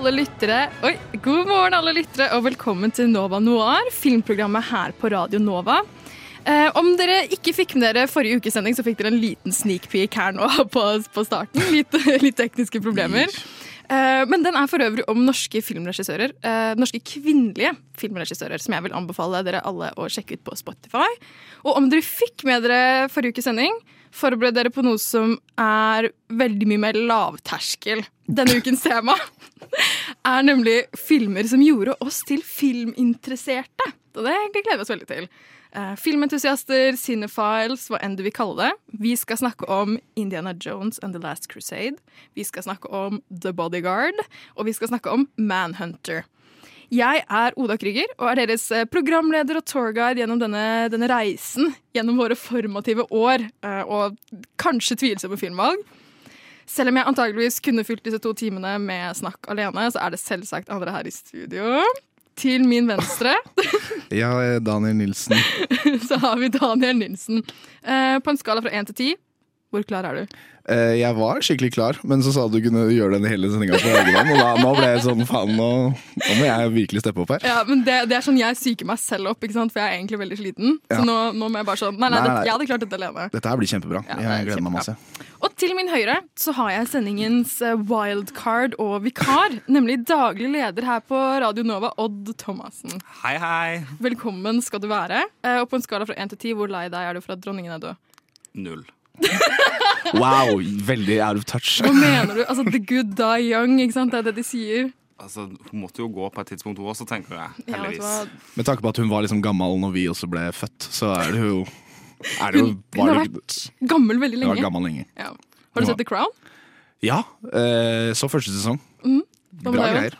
Alle lyttere. Oi, god morgen, alle lyttere, og velkommen til Nova Noir, filmprogrammet her på Radio Nova. Eh, om dere ikke fikk med dere forrige ukes sending, så fikk dere en liten sneak peek her nå på, på starten. Litt, litt tekniske problemer. Eh, men den er for øvrig om norske filmregissører. Eh, norske kvinnelige filmregissører, som jeg vil anbefale dere alle å sjekke ut på Spotify. Og om dere fikk med dere forrige ukes sending, forbered dere på noe som er veldig mye mer lavterskel. Denne ukens tema er nemlig filmer som gjorde oss til filminteresserte. Og det, gleder vi oss veldig til. Uh, filmentusiaster, cinefiles, hva enn du vil kalle det. Vi skal snakke om Indiana Jones and The Last Crusade. Vi skal snakke om The Bodyguard. Og vi skal snakke om Manhunter. Jeg er Oda Krüger og er deres eh, programleder og tourguide gjennom denne, denne reisen gjennom våre formative år uh, og kanskje tvilsomme filmvalg. Selv om jeg antageligvis kunne fylt disse to timene med snakk alene, så er det selvsagt andre her i studio. Til min venstre Ja, Daniel Nilsen. så har vi Daniel Nilsen. Eh, på en skala fra én til ti, hvor klar er du? Eh, Jeg var skikkelig klar, men så sa du kunne gjøre den hele sendinga på hånd. Og da, nå ble jeg sånn faen, nå, nå må jeg virkelig steppe opp her. Ja, men det, det er sånn Jeg psyker meg selv opp, ikke sant? for jeg er egentlig veldig sliten. Ja. Så nå, nå må jeg bare sånn Nei, nei, Nei, det, jeg hadde klart dette alene. Dette her blir kjempebra. Ja, Jeg gleder meg masse. Til min høyre så har jeg sendingens eh, wildcard og vikar, nemlig daglig leder her på Radio Nova, Odd Thomassen. Hei, hei. Velkommen skal du være. Eh, Og på en skala fra én til ti, hvor lei deg er du for at dronningen er død? Null. Wow, veldig out of touch. Hva mener du? Altså, The good die young, ikke sant? Det er det de sier. Altså, Hun måtte jo gå på et tidspunkt, hun også, tenker jeg. Ja, var... Heldigvis. Med tanke på at hun var liksom gammel når vi også ble født, så er det jo er det jo, Hun, hun har vært gammel veldig lenge. gammel lenge. Ja. Har du sett The Crown? Ja, eh, så første sesong. Mm. Hva Bra greier.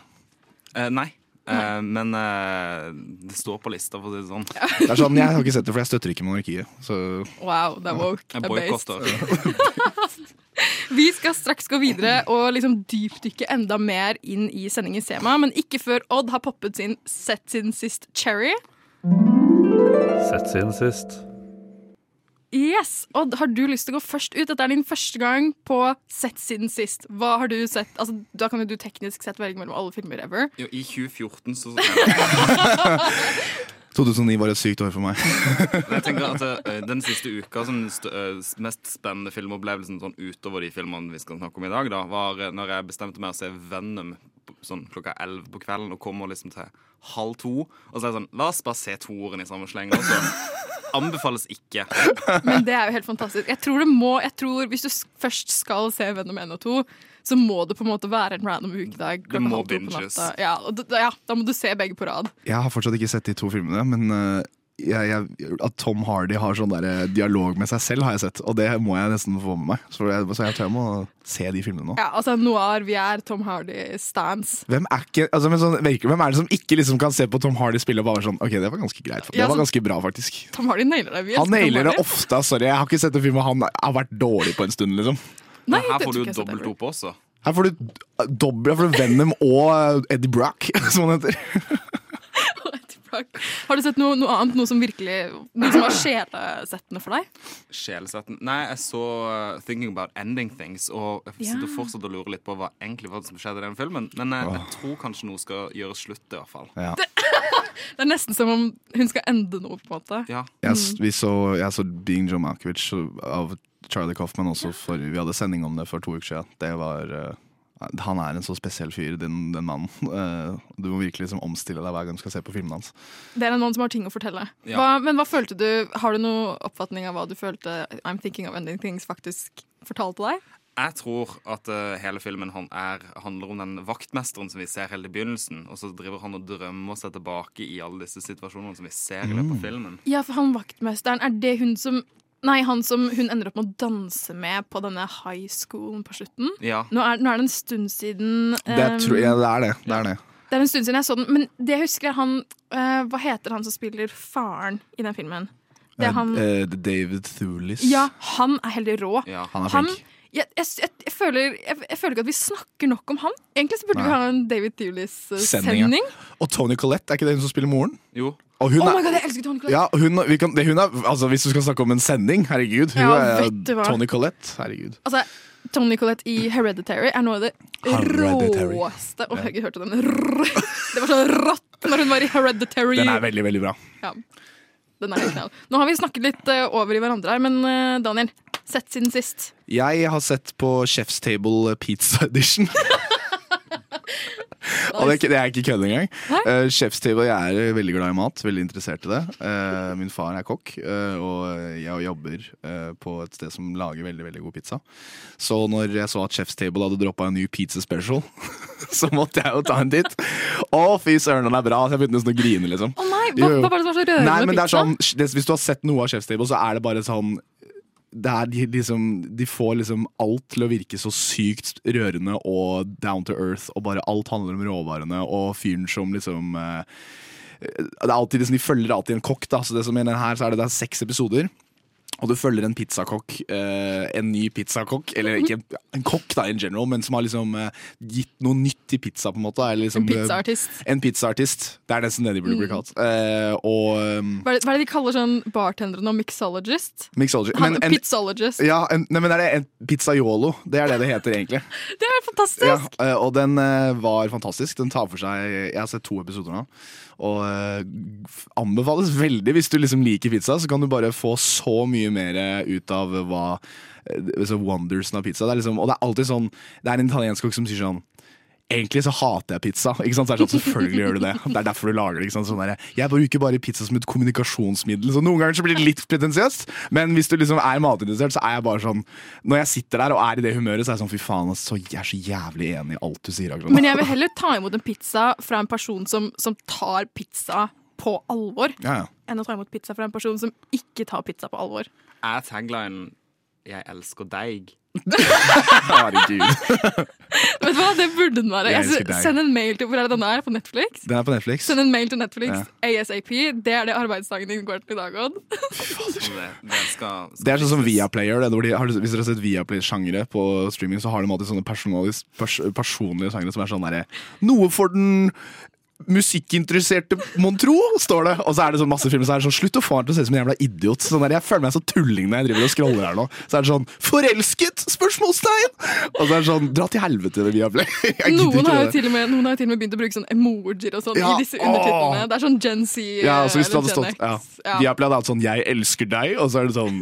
Eh, nei. Eh, men eh, det står på lista, for å si det sånn. Det er sånn, Jeg har ikke sett det, for jeg støtter ikke monarkiet. Så Wow, det er woke. Jeg er based. Vi skal straks gå videre og liksom dypdykke enda mer inn i sendingens tema, men ikke før Odd har poppet sin sett sin sist Cherry. Sett sin sist. Yes, Odd, har du lyst til å gå først ut? Dette er din første gang på sett siden sist. Hva har du sett? Altså, da kan jo du teknisk sett velge mellom alle filmer ever. Jo, I 2014 så 2009 var et sykt år for meg. Jeg tenker at eh, Den siste uka som eh, mest spennende filmopplevelsen sånn utover de filmene vi skal snakke om i dag, da, var eh, når jeg bestemte meg å se Venom sånn klokka 11 på kvelden og kommer liksom til halv to. Og så er det sånn La oss bare se toeren i samme sleng. Og så anbefales ikke. Men det er jo helt fantastisk. Jeg tror det må, jeg tror Hvis du først skal se Venom 1 og 2, så må det på en måte være en random ukedag. Det må binges. Ja, ja, da må du se begge på rad. Jeg har fortsatt ikke sett de to filmene, men uh, jeg, jeg, at Tom Hardy har sånn der eh, dialog med seg selv, har jeg sett. Og det må jeg nesten få med meg. Så jeg, så jeg tror jeg må se de filmene nå. Ja, altså Noir, vi er Tom Hardy-stands. Hvem altså, sånn, hvem er det som ikke liksom kan se på Tom Hardy spille og bare sånn Ok, det var ganske greit. Det Ja, var ganske bra, faktisk. Tom Hardy nailer det. Vi Han nailer det ofte. Sorry, jeg har ikke sett en film hvor han har vært dårlig på en stund. liksom Nei, Her får du jo dobbelt opp også. Her får du dobbelt du Venom og Eddie Brock, som han heter. Har du sett noe, noe annet? Noe som virkelig Noe som var sjelesettende for deg? Sjelesetten Nei, jeg så uh, 'Thinking About Ending Things', og jeg sitter yeah. fortsatt og lurer litt på hva egentlig var det som skjedde i den filmen. Men uh, jeg tror kanskje noe skal gjøres slutt, i hvert fall. Ja. Det er nesten som om hun skal ende noe, på en måte. Ja. Jeg, vi så, jeg så 'Being Joe Malkiewicz av Charlie Coffman også for, Vi hadde sending om det for to uker siden. Det var eh, Han er en så spesiell fyr, den, den mannen. Eh, du må virkelig liksom omstille deg hver gang du skal se på filmene hans. Det er en mann som har ting å fortelle. Ja. Hva, men hva følte du? Har du noen oppfatning av hva du følte I'm Thinking of Ending Things faktisk fortalte deg? Jeg tror at uh, hele filmen han er, handler om den vaktmesteren som vi ser helt i begynnelsen, og så driver han og drømmer seg tilbake i alle disse situasjonene som vi ser i løpet av filmen. Ja, for han vaktmesteren, er det hun som Nei, han som hun ender opp med å danse med på denne high schoolen på slutten. Ja. Nå er, nå er det en stund siden Det, um, tror, ja, det er det. det, er det. Det er en stund siden jeg så den, men det jeg husker er han uh, Hva heter han som spiller faren i den filmen? Det er han uh, eh, David Thulis. Ja, han er heldig rå. Ja. Han er Han, flink. jeg, jeg, jeg, jeg, føler, jeg, jeg føler ikke at vi snakker nok om han. Egentlig så burde vi ha en David Sending, ja. Thewlis-sending. Og Tony Collette, er ikke det hun som spiller moren? Jo. Og hun Oh my god, jeg elsker Tony Collette! ja, hun, vi kan, det, hun er, altså Hvis du skal snakke om en sending, herregud. Hun Ja, er? Tony Collette. Herregud. Altså, Tony Collette i Hereditary er noe av det Hereditary. råeste Å, herregud, hørte den? Det var så rått når hun var i Hereditary. Den er veldig, veldig bra. Ja, den er helt knall. Nå har vi snakket litt eh, over i hverandre her, men eh, Daniel, sett siden sist. Jeg har sett på Chef's Table Pizza Edition. Og det, er det er ikke kødd engang. Uh, Table, Jeg er veldig glad i mat, veldig interessert i det. Uh, min far er kokk, uh, og jeg jobber uh, på et sted som lager veldig veldig god pizza. Så når jeg så at Chef's Table hadde droppa en ny pizza special, så måtte jeg jo ta en titt. Å, fy søren, den er bra! Så jeg begynte nesten å grine, liksom. Å nei, hva, hva var det som var så rørende med pizza? sånn, Hvis du har sett noe av Chef's Table, så er det bare sånn de, liksom, de får liksom alt til å virke så sykt rørende og down to earth, og bare alt handler om råvarene og fyren som liksom eh, Det er alltid liksom, De følger alltid en kokk, da. Så det som er her, så er det, det er seks episoder. Og du følger en pizzakokk, eh, en ny pizzakokk, eller ikke en, kokk da in general, men som har liksom eh, gitt noe nytt til pizza, på en måte. Eller liksom, En pizzaartist. eh, En pizzaartist. Det er nesten det de burde bli kalt. Eh, og um, Hva er, det, hva er det de kaller sånn bartendere nå? Mixologist? Mixologist. Men en, pizzologist. ja, en, nei, men er det en pizzaiolo? Det er det det heter, egentlig. Det er fantastisk! Ja, og den var fantastisk. Den tar for seg Jeg har sett to episoder nå. Og uh, anbefales veldig. Hvis du liksom liker pizza, så kan du bare få så mye mer ut av hva eh, altså wondersen av pizza. Det er liksom, og det er alltid sånn Det er en italiensk kokk som sier sånn Egentlig så hater jeg pizza. Ikke sant? Så er det sånn, Selvfølgelig gjør du det. Det er derfor du lager det. Ikke sant? Sånn der, jeg bruker bare pizza som et kommunikasjonsmiddel. Så Noen ganger så blir det litt pretensiøst, men hvis du liksom er matinteressert, så er jeg bare sånn Når jeg sitter der og er i det humøret, så er jeg sånn fy faen, altså, jeg er så jævlig enig i alt du sier akkurat nå. Men jeg vil heller ta imot en pizza fra en person som, som tar pizza på alvor, Ja, ja. enn å ta imot pizza fra en person som ikke tar pizza på alvor. Er taglinen 'Jeg elsker deg'? Herregud. Vet du hva, Det burde den være. Jeg Jeg elsker deg. Send en mail til Hvor er det den er? På Netflix? Den er på Netflix. Send en mail til Netflix Ja. ASAP. Det er det arbeidsdagen din går til i dag, Odd. Det, det skal, skal Det er sånn som. Viaplayer. det, hvor de, har, hvis dere har sett Viaplay-sjangere på streaming, så har de alltid sånne pers personlige sjangere som er sånn derre Noe for den musikkinteresserte, mon tro, står det. Og så er det sånn masse filmer så er sånn Slutt å få meg til å se ut som en jævla idiot. Sånn der, jeg føler meg så tulling når jeg driver og scroller her nå. Så er det sånn Forelsket? Spørsmålstegn! Og så er det sånn Dra til helvete Viaplay. Noen har, jo til og med, til og med begynt å bruke sånn emojier og sånn Ja, i disse undertitlene. Det er sånn Gen Z Ja, så hvis det hadde stått. Ja. Viaplay hadde hatt sånn 'Jeg elsker deg', og så er det sånn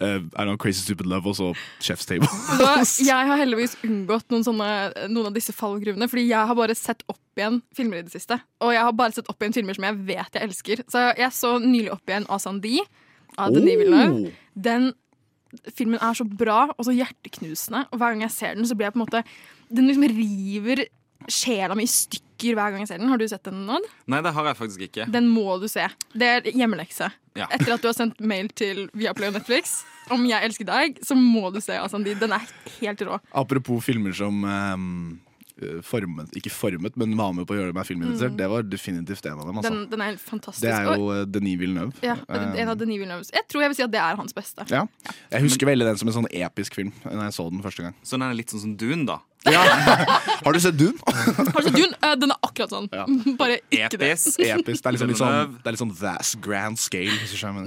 eh, I know, Crazy Stupid Love og så Chef's Table. da. Jeg har heldigvis unngått noen, sånne, noen av disse fallgruvene, fordi jeg har bare sett opp igjen filmer i det siste. Og jeg har bare sett opp igjen filmer som jeg vet jeg elsker. Så jeg så nylig opp igjen Asandi av Denis Villeneuve. Oh. Den filmen er så bra og så hjerteknusende, og hver gang jeg ser den, så blir jeg på en måte Den liksom river sjela mi i stykker hver gang jeg ser den. Har du sett den, Odd? Nei, det har jeg faktisk ikke. Den må du se. Det er hjemmelekse. Ja. Etter at du har sendt mail til Viaplay og Netflix om jeg elsker deg, så må du se Asandi. Den er helt rå. Apropos filmer som ehm, eh, formet, ikke formet, men var med på å gjøre meg filminteressert. Det var definitivt en av dem. Altså. Mm. Den, den er fantastisk. det er jo eh, Denis Villeneuve. ja, en av Denis Villeneuves. Jeg tror jeg vil si at det er hans beste. Ja. Jeg husker veldig den som en sånn episk film Når jeg så den første gang. Så den er litt sånn som Dune, da. Har du sett Dune? Har du sett Dune? Uh, Den er akkurat sånn. Ja. Bare ikke det. Episk. Episk. Det er liksom litt sånn, det er litt sånn vast grand scale.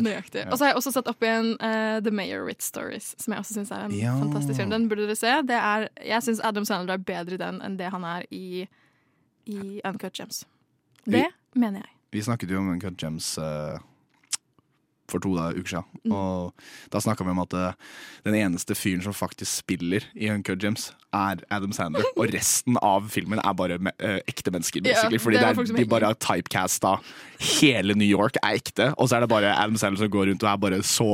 Nøyaktig. Og så har jeg også sett opp igjen uh, The Mayor Ritz Stories, som jeg også syns er en Ja. fantastisk film. Den burde dere se. Det er, jeg syns Adam Sandler er bedre i den enn det han er i, i Uncut Gems. Det mener jeg. Vi snakket jo om Uncut Gems eh, for to da, uker siden. Mm. Og da snakka vi om at eh, den eneste fyren som faktisk spiller i Uncut Gems, er Adam Sandler. Og resten av filmen er bare me uh, ekte mennesker, Ja, fordi det det er er, folk som de bare har typecasta Hele New York er ekte, og så er det bare Adam Sandler som går rundt og er bare så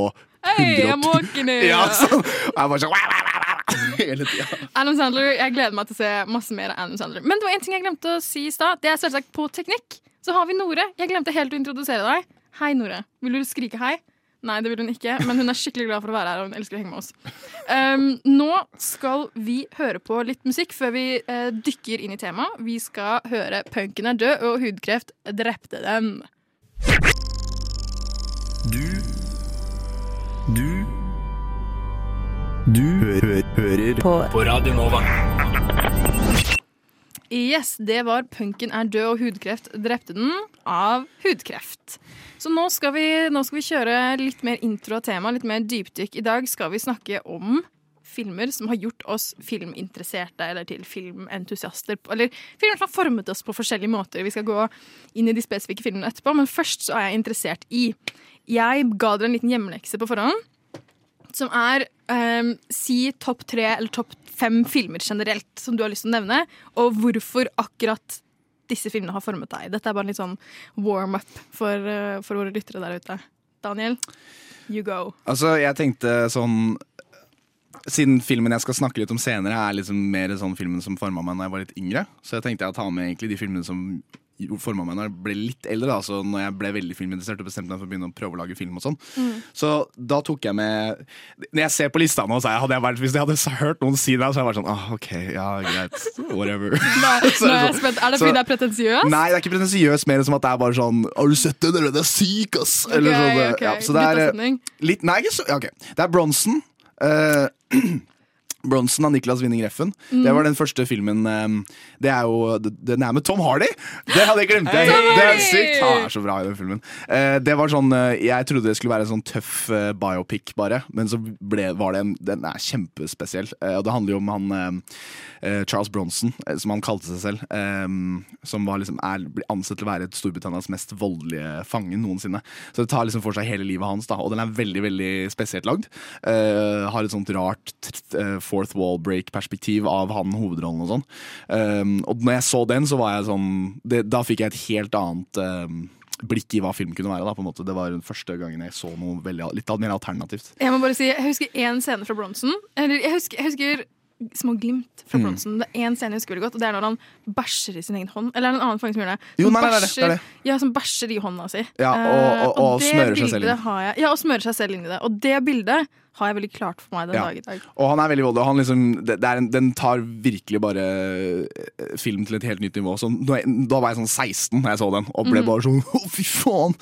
Hei, jeg må ikke ned Ja, sånn. Og er bare sånn Hele tida. Adam Sandler, Jeg gleder meg til å se masse mer av Adam Sandler. Men det var en ting jeg glemte å si i stad. Det er selvsagt på teknikk. Så har vi Nore. Jeg glemte helt å introdusere deg. Hei, Nore. Vil du skrike hei? Nei, det vil hun ikke, men hun er skikkelig glad for å være her og hun elsker å henge med oss. Um, nå skal vi høre på litt musikk før vi uh, dykker inn i temaet. Vi skal høre 'Punken er død' og 'Hudkreft drepte dem'. Du Du Du hø hø hører på. på Radio Nova. Yes, det var 'Punken er død og hudkreft drepte den' av hudkreft. Så nå skal vi, nå skal vi kjøre litt mer intro av temaet, litt mer dypdykk. I dag skal vi snakke om filmer som har gjort oss filminteresserte eller til filmentusiaster. Eller filmer som har formet oss på forskjellige måter. Vi skal gå inn i de spesifikke filmene etterpå, men først så er jeg interessert i Jeg ga dere en liten hjemmelekse på forhånd som er ehm, si topp tre eller topp fem filmer generelt som du har lyst til å nevne, og hvorfor akkurat disse filmene har formet deg. Dette er bare en litt sånn warm-up for, eh, for våre lyttere der ute. Daniel, you go. Altså, jeg tenkte sånn Siden filmen jeg skal snakke litt om senere, er liksom mer sånn filmen som forma meg da jeg var litt yngre, så jeg tenkte jeg å ta med egentlig de filmene som forma meg når jeg ble litt eldre. Da, så når jeg ble veldig filminteressert og bestemte meg for å begynne å prøve å lage film. og sånn Så da tok jeg med Når jeg ser på lista nå, så hadde jeg vært, hvis jeg hadde hørt noen si det, så hadde jeg vært sånn ah, OK, ja, greit. Whatever. Nei, Så er det sånn- så- fordi det er pretensiøst? Nei, det er ikke pretensiøst, mer som at det er bare sånn Har du sett den, eller? Det er syk, ass! Eller okay, sånn, Okay. ja, så det er litt Nei, ikke så ja, ok. Det er Bronson. eh, Bronson av Niklas Winning Reffen. Mm. Det var den første filmen eh, Det er jo Den er med Tom Hardy! Det hadde jeg glemt! Det, det er sykt! Han er så bra i den filmen. Eh, det var sånn eh, Jeg trodde det skulle være en sånn tøff eh, biopic, bare. Men så ble, var det en Den er kjempespesiell. Og det handler jo om han Charles Bronson, som han kalte seg selv. eh, som var liksom, er ansett til å være Storbritannias mest voldelige fange noensinne. Så det tar liksom for seg hele livet hans, da, og den er veldig veldig spesielt lagd. Har et sånt rart eh, fourth wall break-perspektiv av han hovedrollen og sånn. Um, og når jeg så den, så var jeg sånn det, Da fikk jeg et helt annet um, blikk i hva film kunne være. da, på en måte. Det var den første gangen jeg så noe veldig, litt mer alternativt. Jeg må bare si, jeg husker én scene fra Bronson. Eller jeg husker, jeg husker små glimt fra Mm. Det er én scene jeg husker veldig godt, og det er når han bæsjer i sin egen hånd. Eller er det en annen fange som gjør det? Jo, nei, nei, det det, det bæsjer- Ja, som bæsjer i hånda si. Ja, og- Eh, og- og smører seg selv inn. Har jeg, ja, og smører seg selv inn i det. Og det bildet har jeg veldig klart for meg den Ja. dag i dag. Og han er veldig voldelig. og Han liksom, den tar virkelig bare eh, film til et helt nytt nivå. Så da var jeg sånn 16 da jeg så den, og ble mm. bare sånn Å, fy faen!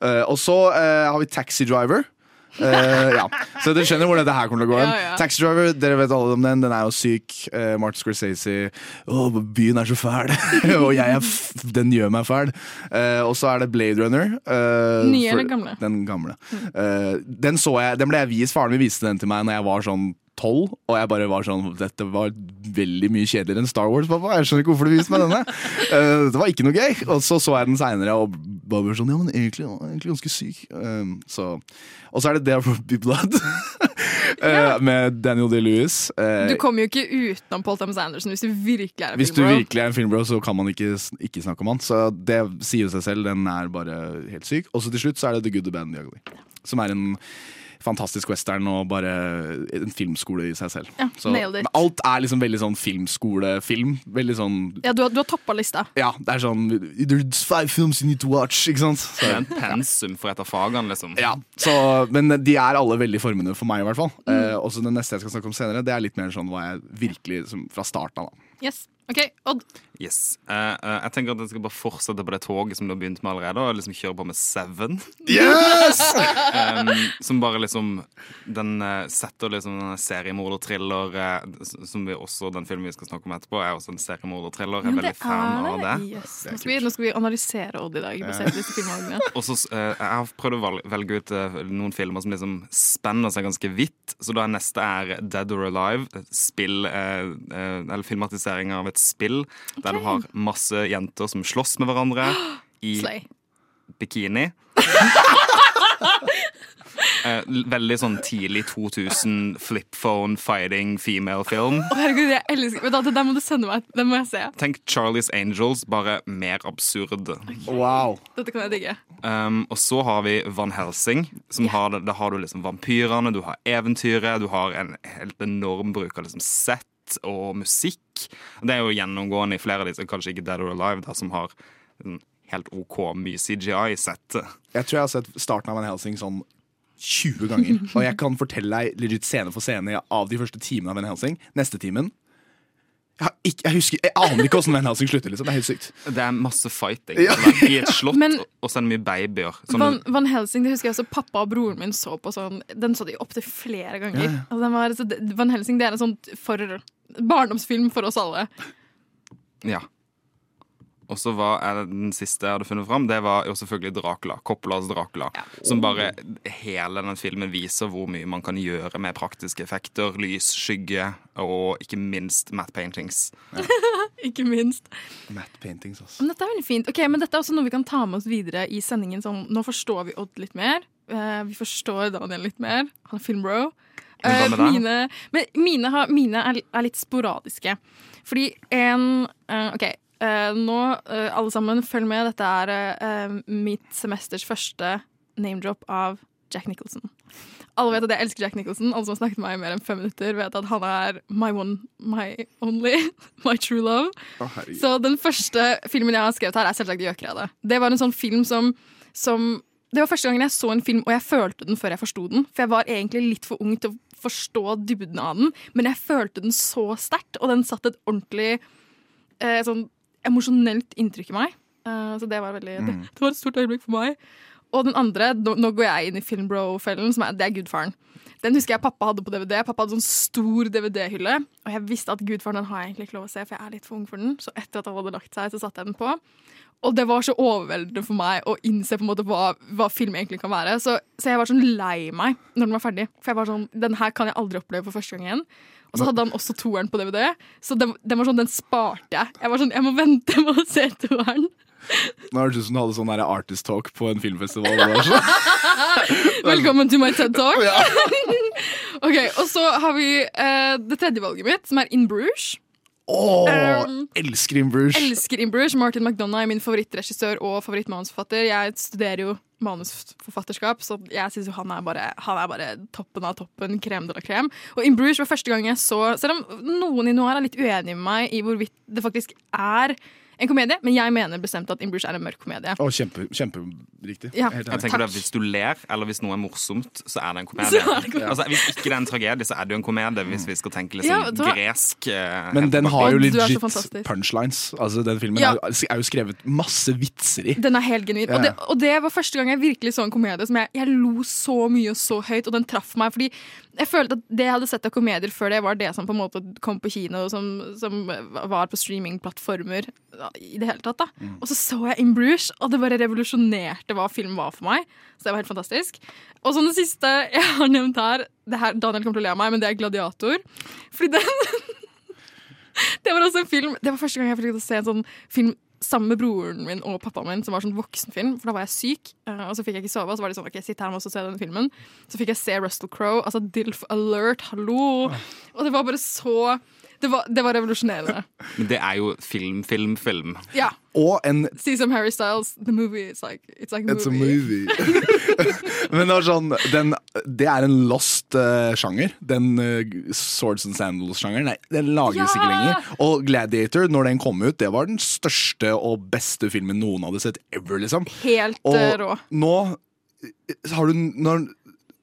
Uh, og så uh, har vi Taxi Driver. Eh, ja. Så dere skjønner hvor dette her kommer til å gå hen. Ja, ja. Taxi Driver, dere vet alle om den. Den er jo syk. Uh, Martin Scorsese. Å, byen er så fæl. og jeg er den gjør meg fæl. Uh, og så er det Blade Runner. Nye eller gamle? Den gamle. Den så jeg, den ble jeg vist, Faren min viste den til meg Når jeg var sånn tolv, og jeg bare var sånn Dette var veldig mye kjedeligere enn Star Wars, pappa. Jeg skjønner ikke hvorfor du viste meg denne. Uh, det var ikke noe gøy. Og så så jeg den seinere og bare ble sånn Ja, men egentlig, var egentlig ganske syk. Um, så, og så er det There Will Be Blood eh, med Daniel Day-Lewis. Eh, Du kommer jo ikke utenom Paul Thomas Anderson hvis du virkelig er en hvis du virkelig er en filmbro, så kan man ikke, ikke snakke om han. Så det sier jo seg selv. Den er bare helt syk. Og så til slutt så er det The Good, The Bad and The Ugly. Som er en fantastisk western og bare en filmskole i seg selv. Ja, så, nailed it. men alt er liksom veldig sånn filmskolefilm. Veldig sånn Ja, du har, du har toppa lista. Ja, det er sånn There's five films you need to watch, ikke sant? Så, Det er en pensum for et av fagene, liksom. ja, så, men de er alle veldig formende for meg, i hvert fall. Mm. Eh, også den neste jeg skal snakke om senere, det er litt mer sånn hva jeg virkelig som, Fra starten av, da. Yes. OK, Odd. Yes. Uh, uh, jeg tenker at jeg skal bare fortsette på det toget som du har begynt med allerede, og liksom kjøre på med Seven. Yes! Um, som bare liksom Den uh, setter liksom denne seriemorderthriller uh, Som vi også den filmen vi skal snakke om etterpå, er også en seriemorderthriller. Jeg er veldig fan av det. Yes. Nå, skal vi, nå skal vi analysere Odd i dag. Og så Jeg har prøvd å velge ut noen filmer som liksom spenner seg ganske vidt. Så da neste er Dead or Alive. Spill, eller filmatisering av et spill der du har masse jenter som slåss med hverandre i Slay. bikini. Eh, veldig sånn tidlig 2000 flip phone fighting female film. Oh, herregud, jeg elsker da, Det der må du sende meg. Det må jeg se. Tenk Charlies Angels, bare mer absurd. Wow. Dette kan jeg digge. Um, og så har vi Van Helsing. Som har, da har du liksom vampyrene, du har eventyret, du har en helt enorm bruk av liksom sett og musikk. Det er jo gjennomgående i flere av disse, kanskje ikke Dead or Alive, da, som har en helt OK mye CGI-sett. Jeg tror jeg har sett starten av Van Helsing sånn 20 ganger. Og jeg kan fortelle deg legit scene for scene av de første timene av Van Helsing. Neste timen jeg, har ikke, jeg husker, jeg aner ikke hvordan Van Helsing slutter. Liksom. Det er helt sykt. Det er masse fighting Ja. i et slott, Men- og så er det mye babyer. Sånn, Van, Van Helsing, det husker jeg også Pappa og broren min så på sånn Den så de opptil flere ganger. Ja, ja. Altså, den var, så Van Helsing det er en sånn for barndomsfilm for oss alle. Ja. Og så var er den siste jeg hadde funnet fram, det var jo selvfølgelig Dracula. Coppolas Dracula. Som bare Hele den filmen viser hvor mye man kan gjøre med praktiske effekter, lys, skygge og ikke minst matte paintings. Ikke minst. Matte paintings, altså. Men dette er veldig fint. Ok, men dette er også noe vi kan ta med oss videre i sendingen. Sånn, nå forstår vi Odd litt mer. Eh, vi forstår Daniel litt mer. Han er filmbro. Men Eh, mine men mine, har, mine er, er litt sporadiske. Fordi en eh, OK, eh, nå alle sammen, følg med. Dette er mitt semesters første name-drop av Jack Nicholson. Alle vet at jeg elsker Jack Nicholson. Alle som har snakket med meg i mer enn fem minutter, vet at han er my one, my only, my true love. Oh. Så den første filmen jeg har skrevet her, er selvsagt Gjøkeredet. Det var en sånn film som, som Det var første gangen jeg så en film, og jeg følte den før jeg forsto den. For jeg var egentlig litt for ung til å forstå dybden av den, men jeg følte den så sterkt, og den satte et ordentlig eh, sånn emosjonelt inntrykk i meg. Eh, så det var veldig det, det var et stort øyeblikk for meg. Og den andre, nå, nå går jeg inn i filmbro-fellen, som er, det er Gudfaren. Den husker jeg pappa hadde på DVD. Pappa hadde sånn stor DVD-hylle. Og jeg visste at Gudfaren den har jeg egentlig ikke lov å se, for jeg er litt for ung for den. Så etter at han hadde lagt seg, så satte jeg den på. Og det var så overveldende for meg å innse på en måte hva, hva film egentlig kan være. Så, så jeg var sånn lei meg når den var ferdig. For jeg var sånn, den her kan jeg aldri oppleve for første gang igjen. Og så hadde han også toeren på DVD, så den, den var sånn, den sparte jeg. Jeg var sånn, jeg må vente med å se toeren. Nå er det ut som du hadde sånn artist talk på en filmfestival. Det var så. Velkommen til my TED Talk. ok, Og så har vi uh, det tredje valget mitt, som er In Bruges. Åh, Um, elsker In Bruges. Elsker In Bruges. Martin McDonagh er min favorittregissør og favorittmanusforfatter. Jeg studerer jo manusforfatterskap, så jeg syns han, er bare- han er bare toppen av toppen. Krem de la krem. Og In Bruges var første gang jeg så Selv om noen i Noir er litt uenig med meg i hvorvidt det faktisk er en komedie, men jeg mener bestemt at In Bruges er en mørk komedie. Oh, kjempe, kjemperiktig. Ja. Jeg tenker Takk. at Hvis du ler, eller hvis noe er morsomt, så er det en komedie. Så det komedie. Altså, hvis ikke det er en tragedie, så er det jo en komedie, hvis vi skal tenke liksom Ja, hva? gresk. eh, Men den har jo Odd, du så legit punchlines. Altså, den filmen Ja. er, jo- er jo skrevet masse vitser i. Den er helt genuin. Ja. Og, det, og det var første gang jeg virkelig så en komedie som jeg, jeg lo så mye og så høyt, og den traff meg. Fordi jeg følte at det jeg hadde sett av komedier før det, var det som på en måte kom på kino, som, som var på streamingplattformer i det hele tatt. da. Mm. Og så så jeg In Bruges, og det bare revolusjonerte hva film var for meg. Så det var helt fantastisk. Og så det siste jeg har nevnt her, det her Daniel kommer til å le av meg, men det er Gladiator. Fordi den Det var også en film Det var første gang jeg fikk se en sånn film sammen med broren min og pappaen min, som var sånn voksenfilm, for da var jeg syk. eh, og så fikk jeg ikke sove, og så var det sånn, ok, sitt her og se den filmen. Så fikk jeg se Russell Crowe, altså Dilf Alert, hallo! Og det var bare så Det var, det var revolusjonerende. Men det er jo film, film, film. Ja. Og en Si som Harry Styles, the movie is like It's like a It's a movie. Men det var sånn den, Det er en lost uh, sjanger. Den uh, Swords and Sandals-sjangeren. Nei, den lages Ja! ikke lenger. Og Gladiator, når den kom ut, det var den største og beste filmen noen hadde sett ever, liksom. Helt Og eh, rå. nå har du Når,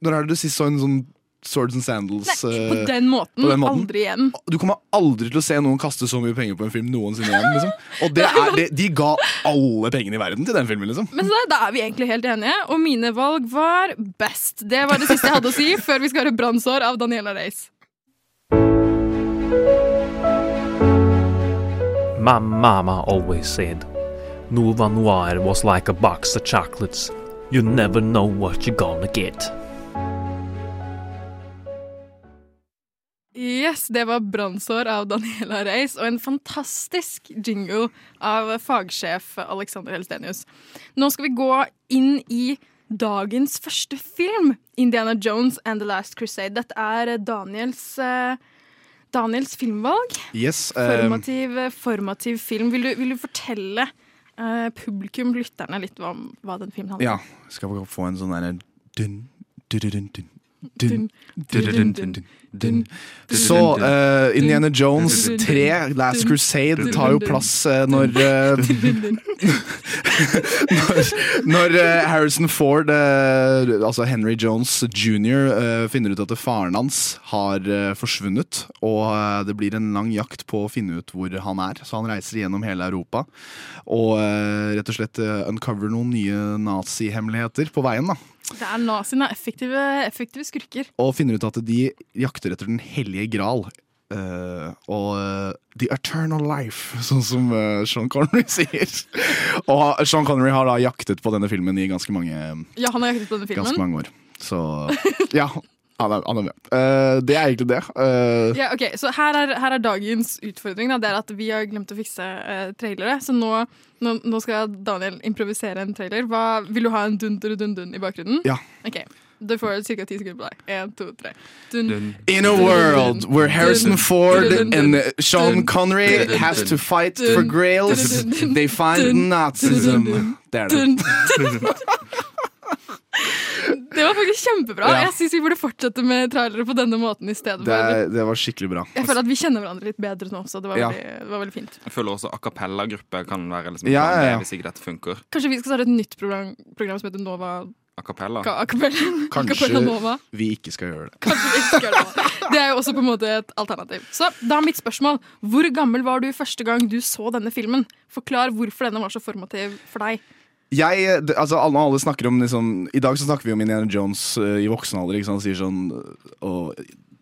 når er det du sist så en sånn Swords and Sandals Nei, på eh, den måten. på den måten. Aldri igjen. Du kommer aldri til å se noen kaste så mye penger på en film noensinne igjen. Liksom. Og det er, det, de ga alle pengene i verden til den filmen, liksom. Men så da, da er vi egentlig helt enige, og mine valg var best. Det var det siste jeg hadde å si før vi skal høre 'Brannsår' av Daniela Reis. My mama always said, Nova Noir was like a box of chocolates. You never know what you're gonna get. Yes, det var 'Brannsår' av Daniela Reis, og en fantastisk jingle av fagsjef Alexander Helstenius. Nå skal vi gå inn i dagens første film, 'Indiana Jones and The Last Crusade'. Dette er Daniels, eh, Daniels filmvalg. Yes, um... Formativ, formativ film. Vil du, vil du fortelle eh, publikum, lytterne, litt om hva den filmen handler om? Ja. Skal vi få en sånn derre dun, dun, dun, dun, dun. dun, dun, dun. Så uh, Indiana Jones 3, Last Crusade, tar jo plass uh, når Når, når Harrison Ford, altså Henry Jones jr., finner ut at faren hans har forsvunnet, og det blir en lang jakt på å finne ut hvor han er. Så han reiser gjennom hele Europa og rett og slett uncover noen nye nazihemmeligheter på veien. da Det er naziene er effektive, effektive skurker. og finner ut at de jakter etter den hellige gral. Uh, og uh, The Eternal Life, sånn som uh, Sean Connery sier. og Sean Connery har da jaktet på denne filmen i ganske mange, Ja, han har jaktet på denne ganske filmen. mange år. Så ja, han er, han er med. Eh, det er egentlig det. Eh, Ja, ok, Så her er, her er dagens utfordring. Da. Det er at Vi har glemt å fikse uh, trailere. Så nå, nå, nå skal Daniel improvisere en trailer. Hva, vil du ha en dun-dun-dun-dun i bakgrunnen? Ja. Ok, Du får ca. ti sekunder på deg. Én, to, tre. Dun. In a world where Harrison Ford and Sean Connery has to fight for grails, they find Nazism. Det er det. Det var faktisk kjempebra. Ja. Jeg syns vi burde fortsette med trailere på denne måten i stedet. Det, det var skikkelig bra. Jeg føler at vi kjenner hverandre litt bedre nå også. Det var, Ja. veldig, det var veldig fint. Jeg føler også a cappella-gruppe kan være liksom Ja, ja, hvis ikke dette funker. Kanskje vi skal starte et nytt program, program som heter Nova A cappella. Acapella Kanskje Acapella Nova. vi ikke skal gjøre det. Kanskje vi ikke skal gjøre det. Det er jo også på en måte et alternativ. Så da er mitt spørsmål. Hvor gammel var du første gang du så denne filmen? Forklar hvorfor denne var så formativ for deg. Jeg, altså alle, alle snakker om liksom, I dag så snakker vi om Indiana Jones uh, i voksen alder. Sant? Sier sånn og,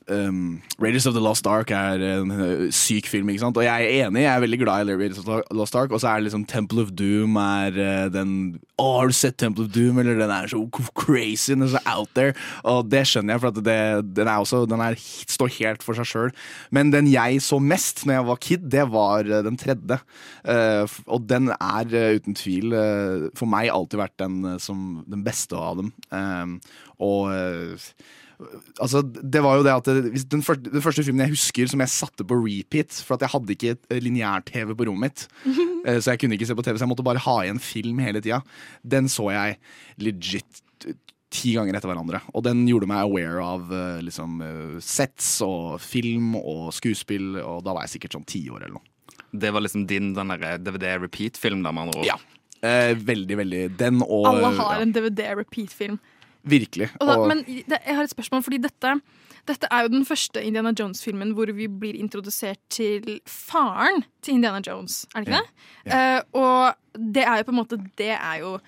um, Raiders of the Lost Ark er en eh, syk film. Ikke sant? Og jeg er enig, jeg er veldig glad i Raiders of the Lost Ark. Og så er det liksom Temple of Doom er uh, den Å, har du sett Temple of Doom? Eller den er så crazy, den er så out there. Og det skjønner jeg, for at det, den er også Den er, står helt for seg sjøl. Men den jeg så mest når jeg var kid, det var eh, den tredje. Uh, og den er uh, uten tvil for meg alltid vært den, som, den beste av dem. Um, og Altså, det var jo det at det, hvis den, første, den første filmen jeg husker som jeg satte på repeat, for at jeg hadde ikke et lineær-TV på rommet mitt, eh, så jeg kunne ikke se på TV, så jeg måtte bare ha igjen film hele tida, den så jeg legit eh, ti ganger etter hverandre. Og den gjorde meg aware av eh, liksom, eh, sets og film og skuespill, og da var jeg sikkert sånn ti år eller noe. Det var liksom din DVD-repeat-film, der med andre ord. Ja. Eh, veldig, veldig. Den og Alle har ja, en DVD-repeat-film. Virkelig. Da, Og- men det, jeg har et spørsmål, fordi dette, dette er jo den første Indiana Jones-filmen hvor vi blir introdusert til faren til Indiana Jones, er det ikke det? Eh, og det er jo på en måte Det er jo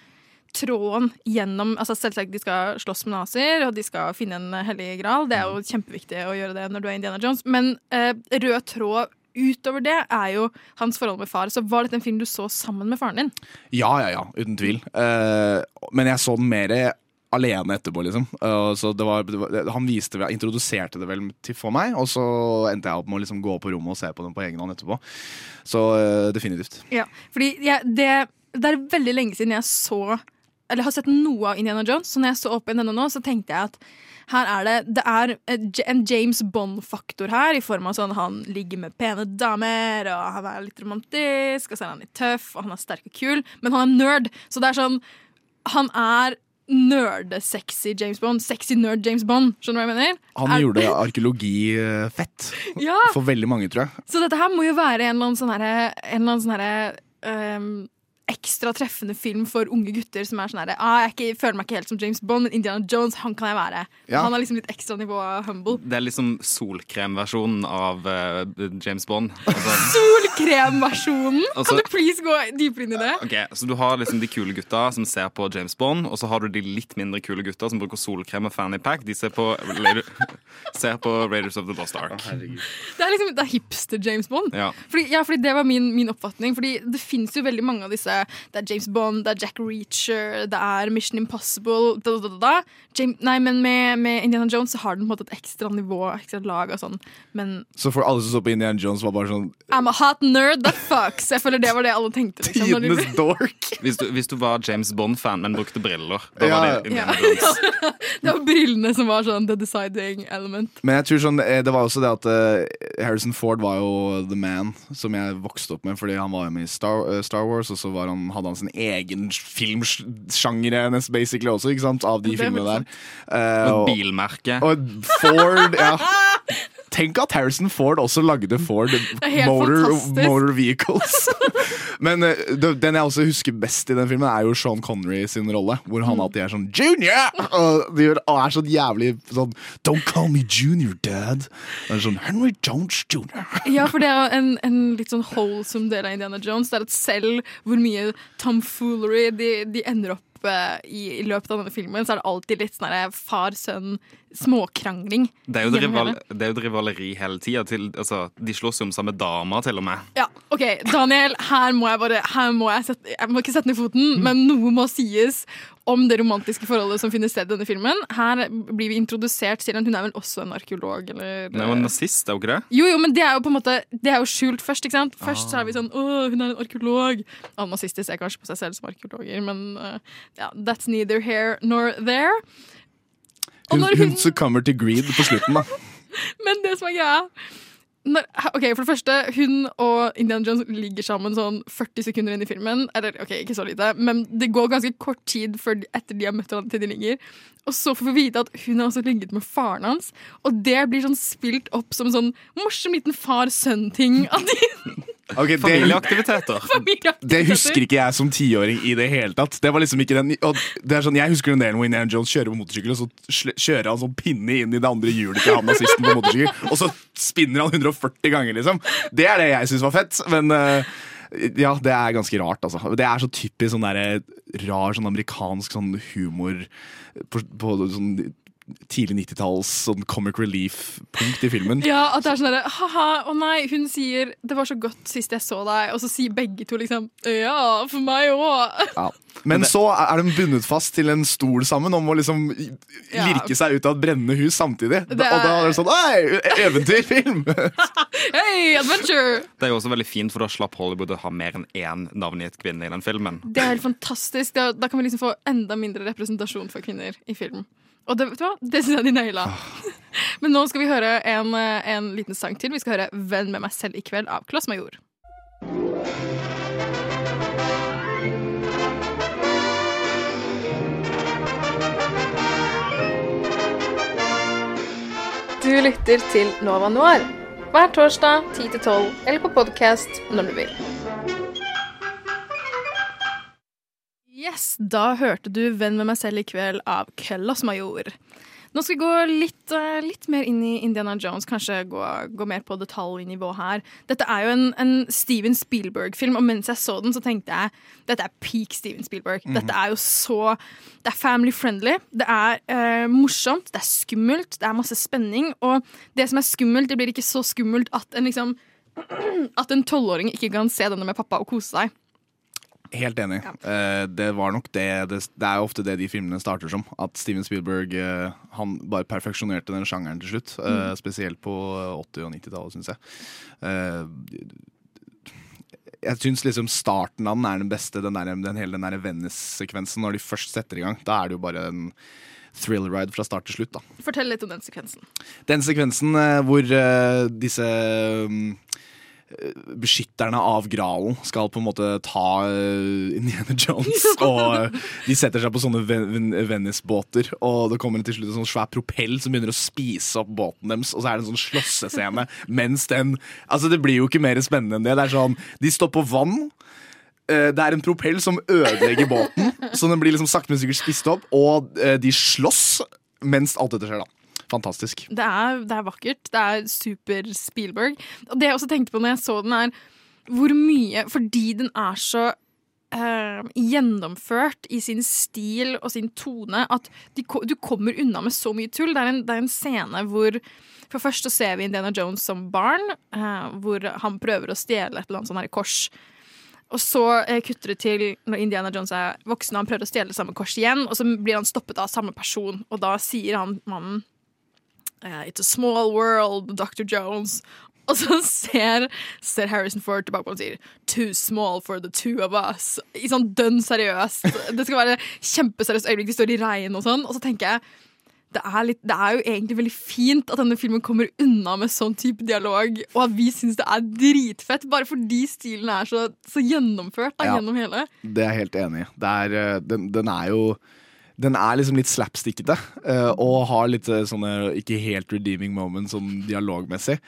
tråden gjennom altså Selvsagt de skal slåss med nazier, og de skal finne en hellig gral. Det er jo kjempeviktig å gjøre det når du er Indiana Jones. Men eh, rød tråd utover det er jo hans forhold med far. Så var dette en film du så sammen med faren din? Ja, ja, ja, uten tvil. Eh, men jeg så den mer alene etterpå, liksom. Uh, så det var, det var, han viste, introduserte det vel til for meg, og så endte jeg opp med å liksom gå på rommet og se på den på egen hånd etterpå. Så uh, definitivt. Ja, fordi jeg, det, det er veldig lenge siden jeg så Eller har sett noe av Indiana Jones, så når jeg så opp igjen denne nå, så tenkte jeg at her er det Det er en James Bond-faktor her, i form av sånn han ligger med pene damer, og han er litt romantisk, og så er han litt tøff, og han er sterk og kul, men han er nerd. Så det er sånn Han er nerdesexy James Bond. Sexy nerd James Bond. Skjønner du hva jeg mener? Han Er- gjorde arkeologi eh, fett. Ja. For veldig mange, tror jeg. Så dette her må jo være en eller annen sånn herre Ekstra treffende film for unge gutter som er sånn herre ah, Jeg ikke, føler meg ikke helt som James Bond, men Indiana Jones, han kan jeg være. Ja. Han er liksom litt ekstra nivå humble. Det er liksom solkremversjonen av uh, James Bond. Altså, Solkremversjonen! Altså- kan du please gå dypere inn i det? ok, Så du har liksom de kule gutta som ser på James Bond, og så har du de litt mindre kule gutta som bruker solkrem og fanny pack. De ser på, ser på Raiders of the Lost Ark. Det er liksom det er hipster James Bond. Ja. Fordi, ja, fordi Det var min, min oppfatning. Fordi Det fins jo veldig mange av disse. Det er James Bond, det er Jack Reacher, det er Mission Impossible da, da, da, da. James, Nei, men med, med Indiana Jones så har den på en måte et ekstra nivå, ekstra lag og sånn. Men Så for alle som så på Indiana Jones, var bare sånn I'm a hot nerd that fucks. Jeg føler det var det alle tenkte. Liksom, de- Tidenes dork. Hvis du, hvis du var James Bond-fan, men brukte briller, da Ja. var det Indiana Jones. det var brillene som var sånn the deciding element. Men jeg tror sånn, eh, det var også det at eh, Harrison Ford var jo the man som jeg vokste opp med, fordi han var jo med i Star, eh, Star Wars, og så var han, hadde han sin egen filmsjanger basically også, ikke sant, av de filmene der. Uh, Og bilmerke. og Ford, ja. Tenk at Harrison Ford også lagde Ford Motor, motor Vehicles. Men eh, den jeg også husker best i den filmen, er jo Sean Connery sin rolle. Hvor Mm. han alltid er sånn Junior! Og, de er så jævlig sånn Don't call me junior, dad. Og er sånn Henry Jones jr. Ja, for det er en, en litt sånn wholesome del av Indiana Jones. Det er at selv hvor mye tomfoolery de, de ender opp eh, i, i løpet av denne filmen, så er det alltid litt sånn her far-sønn småkrangling. Det det er jo et rivaleri hele tida. Altså, de slåss jo om samme dama, til og med. Ja, ok, Daniel, her må jeg bare Her må jeg sette Jeg må ikke sette ned foten, men noe må sies om det romantiske forholdet som finner sted i denne filmen. Her blir vi introdusert til en Hun er vel også en arkeolog, eller Hun er jo en nazist, er hun ikke det? Jo, jo, men det er jo på en måte Det er jo skjult først, ikke sant? Først så er vi sånn Å, hun er en arkeolog. Alle nazister ser kanskje på seg selv som arkeologer, men uh, ja, that's neither here nor there. Hun, hun hun succumber til greed på slutten, da. Men det som er greia når, ok, For det første, hun og Indiana Jones ligger sammen sånn 40 sekunder inn i filmen. Eller ok, ikke så lite, men det går ganske kort tid de, etter de har møtt hverandre til de ligger. Og så får vi vite at hun har også ligget med faren hans, og det blir sånn spilt opp som sånn morsom liten far-sønn-ting. At de Ok, det, Familieaktiviteter. familieaktiviteter. det husker ikke jeg som tiåring i det hele tatt. Det var liksom ikke den og det er sånn, Jeg husker den delen hvor Indiana Jones kjører på motorsykkel, og så kjører han sånn pinne inn i det andre hjulet til han nazisten på motorsykkel, og så spinner han 140 ganger, liksom. Det er det jeg syns var fett, men eh, ja, det er ganske rart, altså. Det er så typisk sånn der, rar sånn amerikansk sånn humor på, på sånn tidlig 90-talls sånn comic relief-punkt i filmen. Ja, at det er sånn derre ha-ha, å nei, hun sier 'det var så godt sist jeg så deg', og så sier begge to liksom 'ja, for meg òg'. Ja. Men så er de bundet fast til en stol sammen om å liksom Ja. lirke seg ut av et brennende hus samtidig. Det Og da er- er det sånn Hei, eventyrfilm! Hey, adventure! Det er jo også veldig fint, for da slapp Hollywood å ha mer enn én navngitt kvinne i den filmen. Det er helt fantastisk. Da, da kan vi liksom få enda mindre representasjon for kvinner i film. Og det, vet du hva? det syns jeg de naila. Men nå skal vi høre en, eh, en liten sang til. Vi skal høre 'Venn med meg selv i kveld' av Kloss Major. Du lytter til Nova Noir hver torsdag 10-12 eller på podkast når du vil. Yes, da hørte du 'Venn med meg selv i kveld' av Kellos Major. Nå skal vi gå litt, eh, litt mer inn i Indiana Jones, kanskje gå, gå mer på detaljnivå her. Dette er jo en, en Steven Spielberg-film, og mens jeg så den, så tenkte jeg dette er peak Steven Spielberg. Dette er jo så Det er family friendly, det er eh, morsomt, det er skummelt, det er masse spenning, og det som er skummelt, det blir ikke så skummelt at en liksom At en tolvåring ikke kan se denne med pappa og kose seg. Helt enig. Eh, det var nok det, det Det er jo ofte det de filmene starter som. At Steven Spielberg uh, Han bare perfeksjonerte den sjangeren til slutt. eh, spesielt på 80- og 90-tallet, syns jeg. Jeg syns liksom starten av den er den beste, den, der, den hele den der Venice-sekvensen. Når de først setter i gang, da er det jo bare en thrill ride fra start til slutt. da Fortell litt om den sekvensen. Den sekvensen hvor disse mm, eh, beskytterne av Gralen skal på en måte ta eh, Indiana Jones. Og eh, de setter seg på sånne Ven- Ven- Venice-båter, og det kommer til slutt en sånn svær propell som begynner å spise opp båten deres, og så er det en sånn slåssescene mens den Altså, det blir jo ikke mer spennende enn det. Det er sånn, De står på vann. Eh, Det er en propell som ødelegger båten, så den blir liksom sakte, men sikkert spist opp. Og de slåss mens alt dette skjer, da. Fantastisk. Det er, det er vakkert. Det er super Spielberg. Og det jeg også tenkte på når jeg så den, er hvor mye Fordi den er så eh, gjennomført i sin stil og sin tone at de, du kommer unna med så mye tull. Det er en, det er en scene hvor For først så ser vi Indiana Jones som barn, eh, hvor han prøver å stjele et eller annet sånt her kors. Og så eh, kutter det til når Indiana Jones er voksen og han prøver å stjele samme kors igjen, og så blir han stoppet av samme person, og da sier han mannen eh, It's a small world, Dr. Jones. Og så ser, ser Harrison Ford tilbake på og sier 'too small for the two of us'. I sånn dønn seriøst. Det skal være kjempeseriøst øyeblikk. De står i regn og sånn. Og så tenker jeg det er, litt, det er jo egentlig veldig fint at denne filmen kommer unna med sånn type dialog, og at vi syns det er dritfett, bare fordi stilen er så, så gjennomført da, Ja. gjennom hele. Det er jeg helt enig i. Eh, den, den er jo den er liksom litt slapstickete, eh, og har litt eh, sånne ikke helt redeeming moments sånn dialogmessig.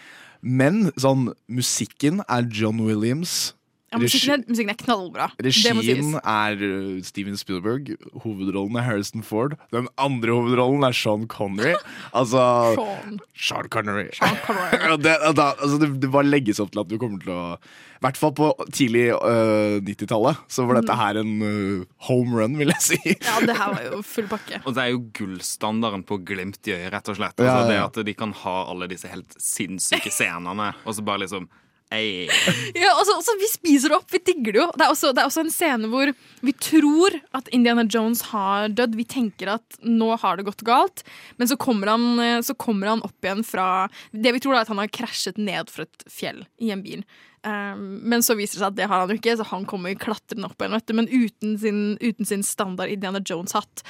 Men sånn musikken er John Williams. Ja, musikken, er, musikken er knallbra. Det. Regien er uh, Steven Spielberg. Hovedrollen er Harrison Ford. Den andre hovedrollen er Sean Connery. Altså Sean. Sean Connery. Sean Connery. Det, da, altså det, det bare legges opp til at du kommer til å I hvert fall på tidlig uh, 90-tallet så var dette her en uh, home run, vil jeg si. Ja, det her var jo full pakke. Og det er jo gullstandarden på glimt i øyet, rett og slett. Ja, ja. det at de kan ha alle disse helt sinnssyke scenene, og så bare liksom. Ja, altså, altså, vi spiser det opp, vi digger det jo. Det er, også, det er også en scene hvor vi tror at Indiana Jones har dødd. Vi tenker at nå har det gått galt, men så kommer han, eh, så kommer han opp igjen fra Det vi tror er at han har krasjet ned fra et fjell i en bil. Um, men så viser det seg at det har han jo ikke, så han kommer klatrende opp igjen, men uten sin, uten sin standard Indiana Jones-hatt.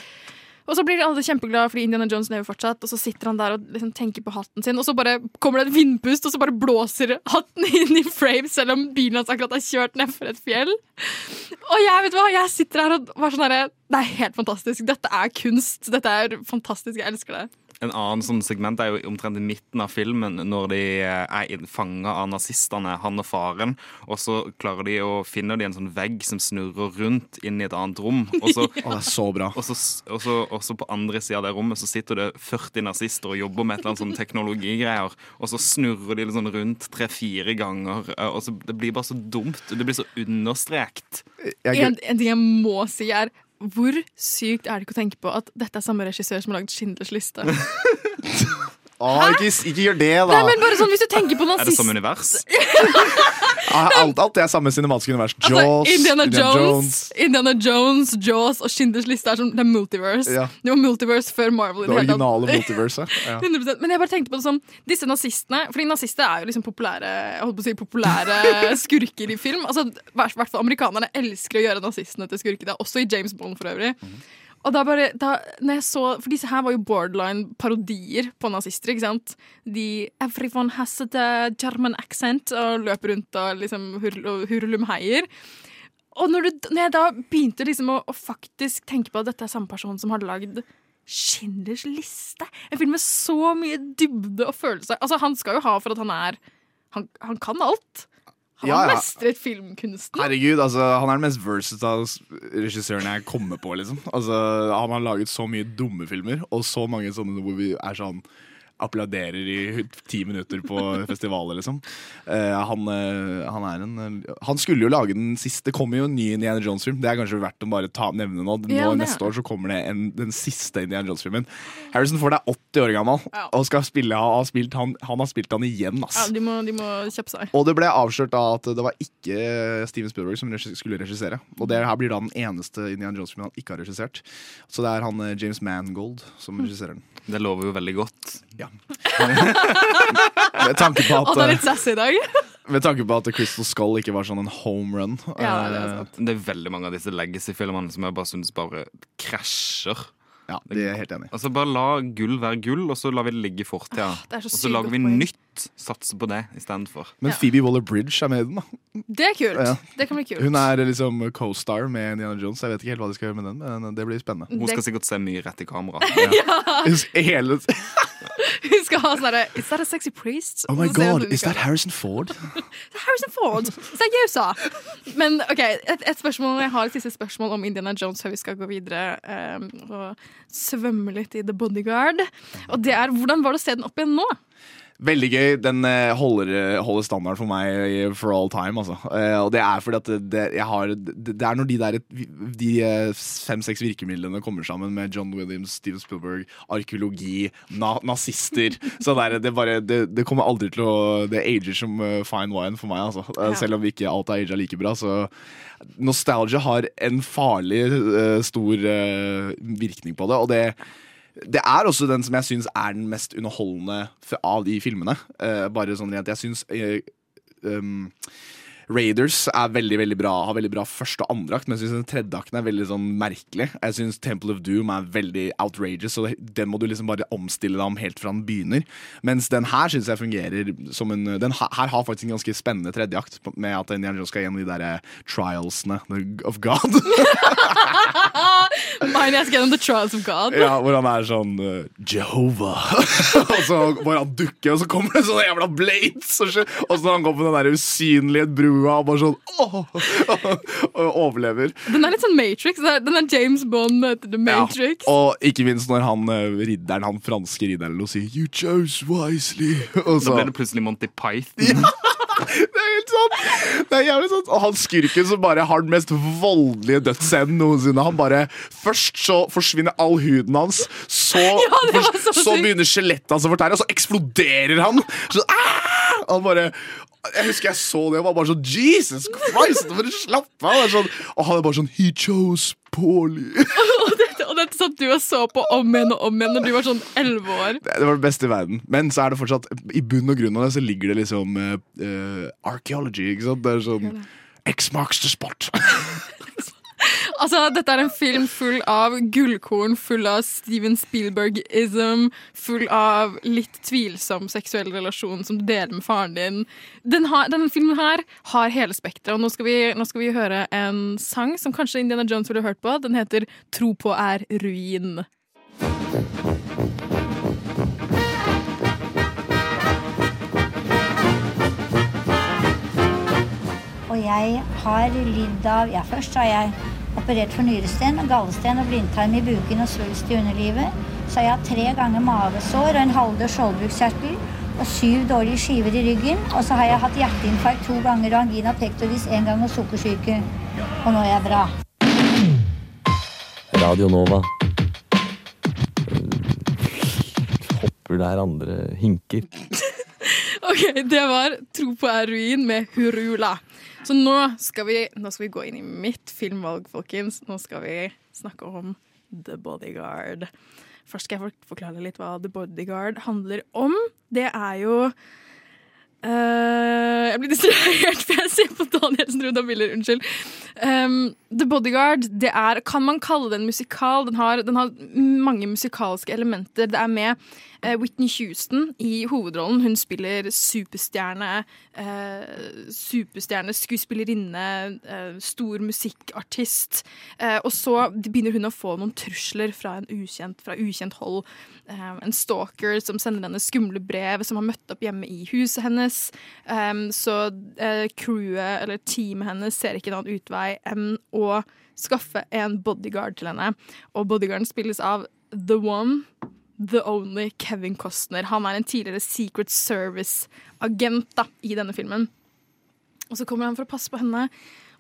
Og så blir alle kjempeglade fordi Indiana Jones lever fortsatt, og så sitter han der og liksom tenker på hatten sin, og så bare kommer det et vindpust, og så bare blåser hatten inn i frame, selv om bilen hans akkurat har kjørt nedfor et fjell. Og jeg vet hva, jeg sitter her og var sånn herre Det er helt fantastisk. Dette er kunst. Dette er fantastisk. Jeg elsker det. En annen sånn segment er jo omtrent i midten av filmen, når de eh, er fanga av nazistene, han og faren. Og så klarer de å finne de en sånn vegg som snurrer rundt inn i et annet rom. Og så, ja. så bra. og så, og så, og så på andre sida av det rommet så sitter det 40 nazister og jobber med et eller annet sånn teknologigreier. Og så snurrer de sånn rundt tre-fire ganger. eh, Og så, det blir bare så dumt. Det blir så understrekt. Jeg, En, en ting jeg må si, er hvor sykt er det ikke å tenke på at dette er samme regissør som har lagd Schindlers liste? å, ikke, ikke gjør det, da! Nei, men bare sånn, Hvis du tenker på Er det samme univers? Alt, alt er samme cinematiske univers. Altså, Indiana, Indiana Jones, Indiana Jones, Jaws og Schindlers liste er som det er multiverse. Ja. Det var multiverse før Marvel. Det originale multiverset. Ja. 100%. Men jeg bare tenkte på det som disse nazistene Fordi nazister er jo liksom populære Jeg holdt på å si populære skurker i film. Altså, hvert hvert fall amerikanerne elsker å gjøre nazistene til skurker. Det er også i James Bond for øvrig. Og da bare, da, når jeg så, For disse her var jo borderline parodier på nazister. ikke sant? De 'Everyone has a uh, German accent' og løper rundt og liksom hurlumheier. Og når, du, når jeg da begynte liksom å, å faktisk tenke på at dette er samme person som har lagd Schindlers liste, en film med så mye dybde og følelse Altså Han skal jo ha for at han er Han, han kan alt. Han Ja, ja. mestret filmkunsten. Herregud, altså, han er den mest versatile regissøren jeg kommer på. liksom altså, Han har laget så mye dumme filmer, og så mange sånne hvor vi er sånn applauderer i ti minutter på festivaler, liksom. Eh, han, eh, han er en Han skulle jo lage den siste Det kommer jo en ny Indiana Jones-film. Det er kanskje verdt å bare ta, nevne nå. nå Ja, Neste år så kommer det en, den siste Indiana Jones-filmen. Harrison Ford er 80 år gammel Ja. og skal spille, har spilt, han, han har spilt han igjen, ass. Ja, de må, de må kjøpe seg. Og det ble avslørt da at det var ikke Steven Spielberg som skulle regissere. Og det her blir da den eneste Indiana Jones-filmen han ikke har regissert. Så det er han eh, James Mangold som regisserer den. Det lover jo veldig godt. Med tanke på at, det er eh, litt sassy i dag. med tanke på at Crystal Skull ikke var sånn en home run. Ja, det er eh, sant. Det er veldig mange av disse legacy-filmene som jeg bare syns bare krasjer. Ja, det er jeg helt enig. Altså Bare la gull være gull, og så lar vi det ligge i fortida. det er Og så lager vi nytt, satser på det istedenfor. Men Ja. Phoebe Waller-Bridge er med i den. da Det er kult. Ja. Det kan bli kult. Hun er liksom co-star med Indiana Jones. Jeg vet ikke helt hva de skal gjøre med den, men det blir spennende. Hun Det- skal sikkert se mye rett i kamera. ja. Hele, Hun skal ha sånn derre Is that a sexy priest? oh my god, is that. Harrison Ford? Harrison Ford! Seriøsa! Men OK, et, et spørsmål jeg har et siste spørsmål om Indiana Jones før vi skal gå videre um, og svømme litt i The Bodyguard. Og det er hvordan var det å se den opp igjen nå? Veldig gøy. Den eh, holder, eh, holder standard for meg for all time. Altså. Eh, og det er fordi at det, jeg har, det, er når de der De fem-seks virkemidlene kommer sammen med John Williams, Steven Spielberg, arkeologi, na nazister Så det, er- det, bare, det, det kommer aldri til å Det ager som fine wine for meg, altså. Ja. Selv om ikke alt er aga like bra. Så nostalgia har en farlig stor virkning på det. Og det det er også den som jeg syns er den mest underholdende av de filmene. Uh, bare sånn rent Jeg syns uh, um, Raiders er veldig, veldig bra har veldig bra første og andre akt, men jeg syns den tredje akten er veldig sånn merkelig. Jeg syns Temple of Doom er veldig outrageous, og den må du liksom bare omstille deg om helt fra den begynner. Mens den her syns jeg fungerer som en Den her har faktisk en ganske spennende tredje akt, med at Indian Jones skal gjennom de derre trialsene of God. Mine, jeg skal gjennom The Trials of God. Ja, hvor han er sånn uh, Jehovah. og så bare han dukker, og så kommer det sånne jævla blades. Og så når han går på den der usynlige brua og bare sånn åh, og overlever. Den er litt sånn Matrix. Den er James Bond møter The Matrix. Ja, og ikke minst når han uh, ridderen, han franske ridderen lo sier 'You chose wisely'. Og Da så, ble det plutselig Monty Python. det er helt sant! Det er jævlig sant. Og han skurken som bare har den mest voldelige dødsscenen noensinne. Han bare Først så forsvinner all huden hans, så, ja, så så begynner skjelettet hans å fortære, og så eksploderer han. Så, ah! Han bare jeg husker jeg så det og var bare sånn Jesus Christ! Bare slapp av! Det Sånn, og han er bare sånn He chose poorly. Og dette, og dette satt du og så på om igjen og om igjen når du var sånn elleve år. Det det var det beste i verden. Men så er det fortsatt i bunn og grunn av det så ligger det liksom uh, uh, archaeology. Ikke sant? Det er sånn X marks the spot. Altså, Dette er en film full av gullkorn, full av Steven Spielberg-ism, full av litt tvilsom seksuell relasjon som du deler med faren din. Den har, denne filmen her har hele spekteret, og nå skal, vi, nå skal vi høre en sang som kanskje Indiana Jones ville hørt på. Den heter 'Tro på er ruin'. Og jeg har lidd av Ja, først har jeg operert for nyresten, gallesten og blindtarm i buken og svulst i underlivet. Så har jeg tre ganger mavesår og en halvdød skjoldbruskkjertel og syv dårlige skiver i ryggen. Og så har jeg hatt hjerteinfarkt to ganger og angina pectoris én gang og sukkersyke. Og nå er jeg bra. Radio Nova. Hopper der andre hinker. Ok, Det var 'Tro på er ruin' med Hurula. Så nå skal, vi, nå skal vi gå inn i mitt filmvalg, folkens. Nå skal vi snakke om The Bodyguard. Først skal jeg forklare litt hva The Bodyguard handler om. Det er jo uh, Jeg blir distrahert, for jeg ser på Danielsen Ruda Miller. Unnskyld. Um, The Bodyguard det er, kan man kalle det en musikal. Den har, den har mange musikalske elementer. Det er med Whitney Houston i hovedrollen. Hun spiller superstjerne, eh, superstjerne, skuespillerinne, eh, stor musikkartist. Eh, og så begynner hun å få noen trusler fra, en ukjent, fra ukjent hold. Eh, en stalker som sender henne skumle brev, som har møtt opp hjemme i huset hennes. Um, så eh, crewet, eller teamet hennes, ser ikke noen annen utvei enn å skaffe en bodyguard til henne. Og bodyguarden spilles av The One, The Only Kevin Costner. Han er en tidligere Secret Service-agent da, i denne filmen. Og så kommer han for å passe på henne.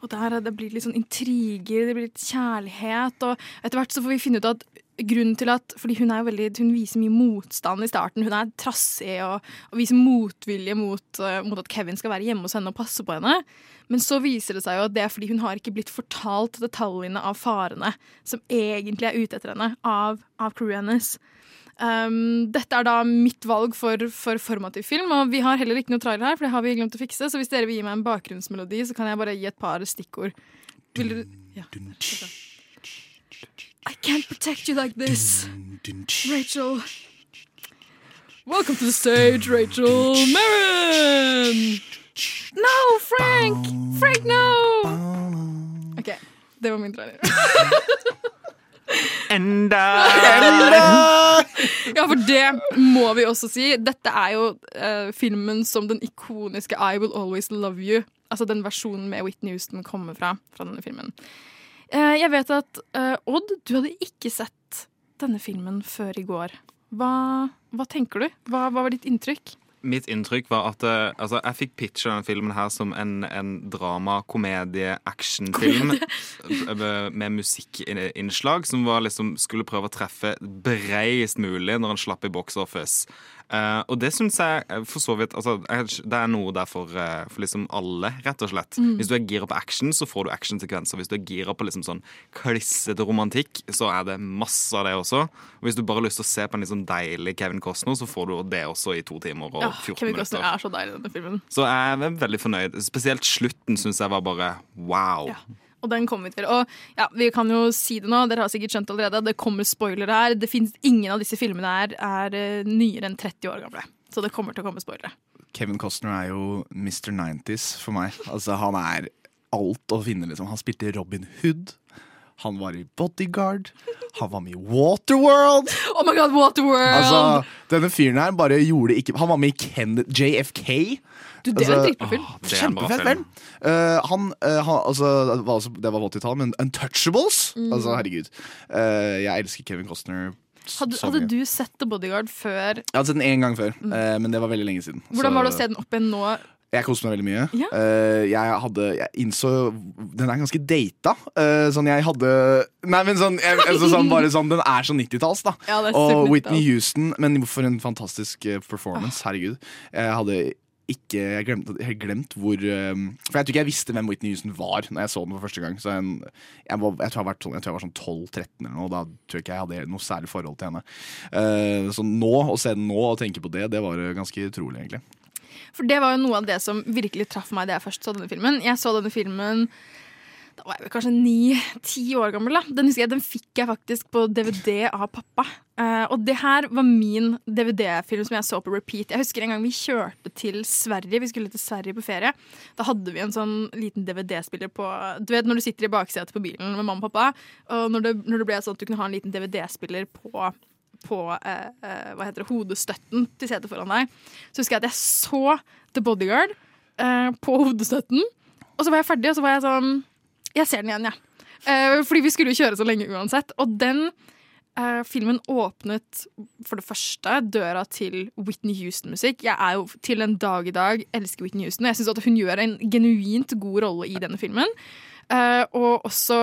Og der, Det blir litt sånn intriger, det blir litt kjærlighet. Og etter hvert så får vi finne ut at grunnen til at Fordi hun veldig, hun viser mye motstand i starten. Hun er trassig og, og viser motvilje mot, uh, mot at Kevin skal være hjemme hos henne og passe på henne. Men så viser det seg jo at det er fordi hun har ikke blitt fortalt detaljene av farene som egentlig er ute etter henne, av, av crewet hennes. Um, dette er da mitt valg for, for formativ film, og vi har heller ikke noe trailer her, for det har vi glemt å fikse, så hvis dere vil gi meg en bakgrunnsmelodi, så kan jeg bare gi et par stikkord. Vil dere ja. I can't protect you like this. Rachel. Welcome to the stage, Rachel Merrin! No, Frank! Frank, no! OK, det var min trailer. Enda! Ja, for det må vi også si. Dette er jo uh, filmen som den ikoniske I Will Always Love You, altså den versjonen med Whitney Houston, kommer fra. fra denne filmen. Uh, jeg vet at uh, Odd, du hadde ikke sett denne filmen før i går. Hva, hva tenker du? Hva, hva var ditt inntrykk? Mitt inntrykk var at eh, altså, jeg fikk pitcha denne filmen her som en, en drama, komedie, actionfilm eh, med musikkinnslag som var liksom, skulle prøve å treffe bredest mulig når han slapp i box office. Eh, og det syns jeg eh, for så vidt altså, Det er noe der for, uh, for liksom alle, rett og slett. Mm. Hvis du er gira på action, så får du actionsekvenser. Hvis du er gira på liksom sånn klissete romantikk, så er det masse av det også. Og hvis du bare har lyst til å se på en liksom deilig Kevin Costner, så får du det også i to timer og 14 Ja, 14 Kevin Costner minutter. er så deilig i denne filmen. Så jeg er veldig fornøyd. Spesielt slutten syns jeg var bare wow. Og den kommer vi til. Og ja, vi kan jo si det nå, dere har sikkert skjønt allerede. Det kommer spoilere her. Det finnes Ingen av disse filmene her er eh, nyere enn 30 år gamle. Så det kommer til å komme spoilere. Kevin Costner er jo Mr. 90s for meg. Altså, han er alt å finne, liksom. Han spilte Robin Hood. Han var i Bodyguard. Han var med i Waterworld. Oh my god, Waterworld! Altså, denne fyren her bare gjorde ikke Han var med i Ken JFK. Du, det er en dritbra film. Kjempefett film. Eh, han, uh, han altså, det var, også, det var 80-tallet, men Untouchables! Mm. Altså, herregud. Uh, jeg elsker Kevin Costner. Hadde, hadde du sett The Bodyguard før? Jeg hadde sett den én gang før, eh, men det var veldig lenge siden. Hvordan Så- var det å se den opp igjen nå? Jeg koste meg veldig mye. Ja. Uh, jeg hadde Jeg innså Den er ganske data. Uh, sånn jeg hadde Nei, men sånn, jeg, altså, sånn, sånn Den er så 90-talls, da. Ja, Og Whitney Houston. Men for en fantastisk performance. Herregud. Jeg hadde ikke Jeg glemte jeg glemt hvor eh, For jeg tror ikke jeg visste hvem Whitney Houston var Når jeg så den for første gang. Så jeg, jeg, var, jeg, tror jeg, var, sånn- jeg tror var sånn 12-13 eller noe. Da tror jeg ikke jeg hadde noe særlig forhold til henne. Eh, så nå, å se den nå og tenke på det, det var eh, ganske utrolig, egentlig. For det var jo noe av det som virkelig traff meg da jeg først så denne filmen. Jeg så denne filmen da var jeg vel kanskje ni-ti år gammel. da. Den husker jeg, den fikk jeg faktisk på DVD av pappa. Uh, og det her var min DVD-film som jeg så på repeat. Jeg husker en gang vi kjørte til Sverige. Vi skulle til Sverige på ferie. Da hadde vi en sånn liten DVD-spiller på Du vet når du sitter i baksetet på bilen med mamma og pappa, og når det, når det ble sånn at du kunne ha en liten DVD-spiller på på eh, eh, hva heter det, hodestøtten til setet foran deg. Så husker jeg at jeg så The Bodyguard eh, på hodestøtten. Og så var jeg ferdig, og så var jeg sånn Jeg ser den igjen, jeg. Eh, fordi vi skulle jo kjøre så lenge uansett. Og den eh, filmen åpnet for det første døra til Whitney Houston-musikk. Jeg er jo til en dag i dag elsker Whitney Houston. Jeg syns at hun gjør en genuint god rolle i denne filmen. Eh, og også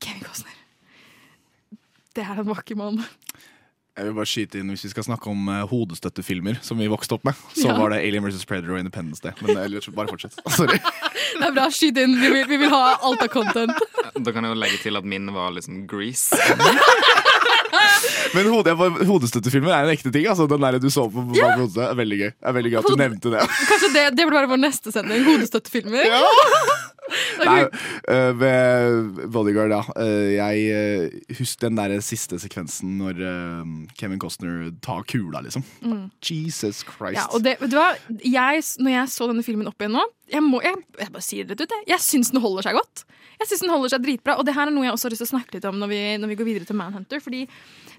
Kevin Costner. Det er en vakker mann. Jeg vil bare skyte inn Hvis vi skal snakke om eh, hodestøttefilmer som vi vokste opp med, så Ja. var det Alien vs. Predator og Independence Day. Men ellers, bare fortsett. Sorry. Det er bra, skyt inn. Vi vil, vi vil ha alt av content. Da kan jeg jo legge til at min var liksom Grease. Men hode, hodestøttefilmer er en ekte ting. Altså, den der du så på ja. hodet, er veldig gøy. Er veldig gøy at du Hode- nevnte det. Kanskje det, det burde være vår neste sending. Hodestøttefilmer. Nei, eh, ved Bodyguard, ja. Eh, jeg uh, husker den der siste sekvensen når eh, Kevin Costner tar kula, liksom. Mm. Jesus Christ. Ja, og det, vet du hva? Jeg, når jeg så denne filmen opp igjen nå Jeg, må, jeg, jeg bare sier det rett ut. Jeg, jeg syns den holder seg godt. Jeg synes den holder seg dritbra Og det her er noe jeg også har lyst til å snakke litt om når vi, når vi går videre til Manhunter. Fordi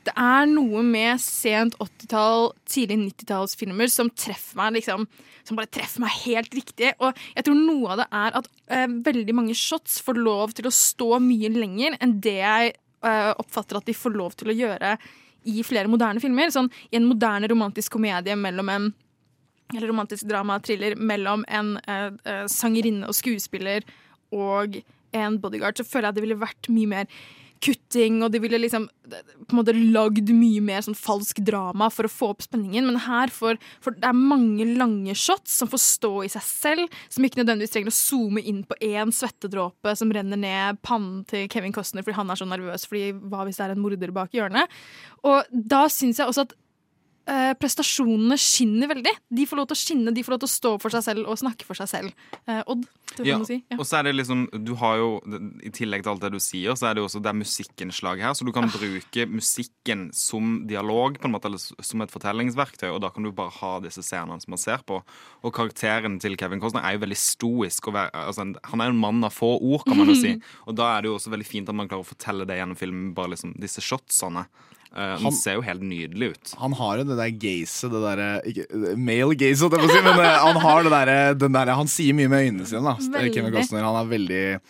det er noe med sent 80-tall, tidlig 90-tallsfilmer som treffer meg liksom Som bare treffer meg helt riktig. Og jeg tror noe av det er at eh, veldig mange shots får lov til å stå mye lenger enn det jeg eh, oppfatter at de får lov til å gjøre i flere moderne filmer. Sånn, I en moderne romantisk komedie mellom en eller romantisk drama, thriller, mellom en eh, eh, sangerinne og skuespiller og en bodyguard, så føler jeg det ville vært mye mer kutting, og de ville liksom eh, på en måte lagd mye mer sånn falsk drama for å få opp spenningen. Men her får for det er mange lange shots som får stå i seg selv, som ikke nødvendigvis trenger å zoome inn på én svettedråpe som renner ned pannen til Kevin Costner fordi han er så nervøs fordi hva hvis det er en morder bak hjørnet. Og da syns jeg også at eh, prestasjonene skinner veldig. De får lov til å skinne, de får lov til å stå for seg selv og snakke for seg selv. Eh, Odd, får Ja, si. Ja. Og så er det liksom Du har jo I tillegg til alt det du sier, så er det jo også det er musikkinnslag her. Så du Ah. kan bruke musikken som dialog, på en måte, eller som et fortellingsverktøy. Og da kan du bare ha disse scenene som man ser på. Og karakteren til Kevin Costner er jo veldig stoisk. Og være, altså, han er en mann av få ord, kan man jo si. Og da er det jo også veldig fint at man klarer å fortelle det gjennom filmen, bare liksom disse shotsene. Eh, Han- ser jo helt nydelig ut. Han har jo det der gazet, det derre Male gaze, holdt jeg på å si, men eh, han har det derre der, Han sier mye med øynene sine, da. Veldig. Kevin Costner. Han er veldig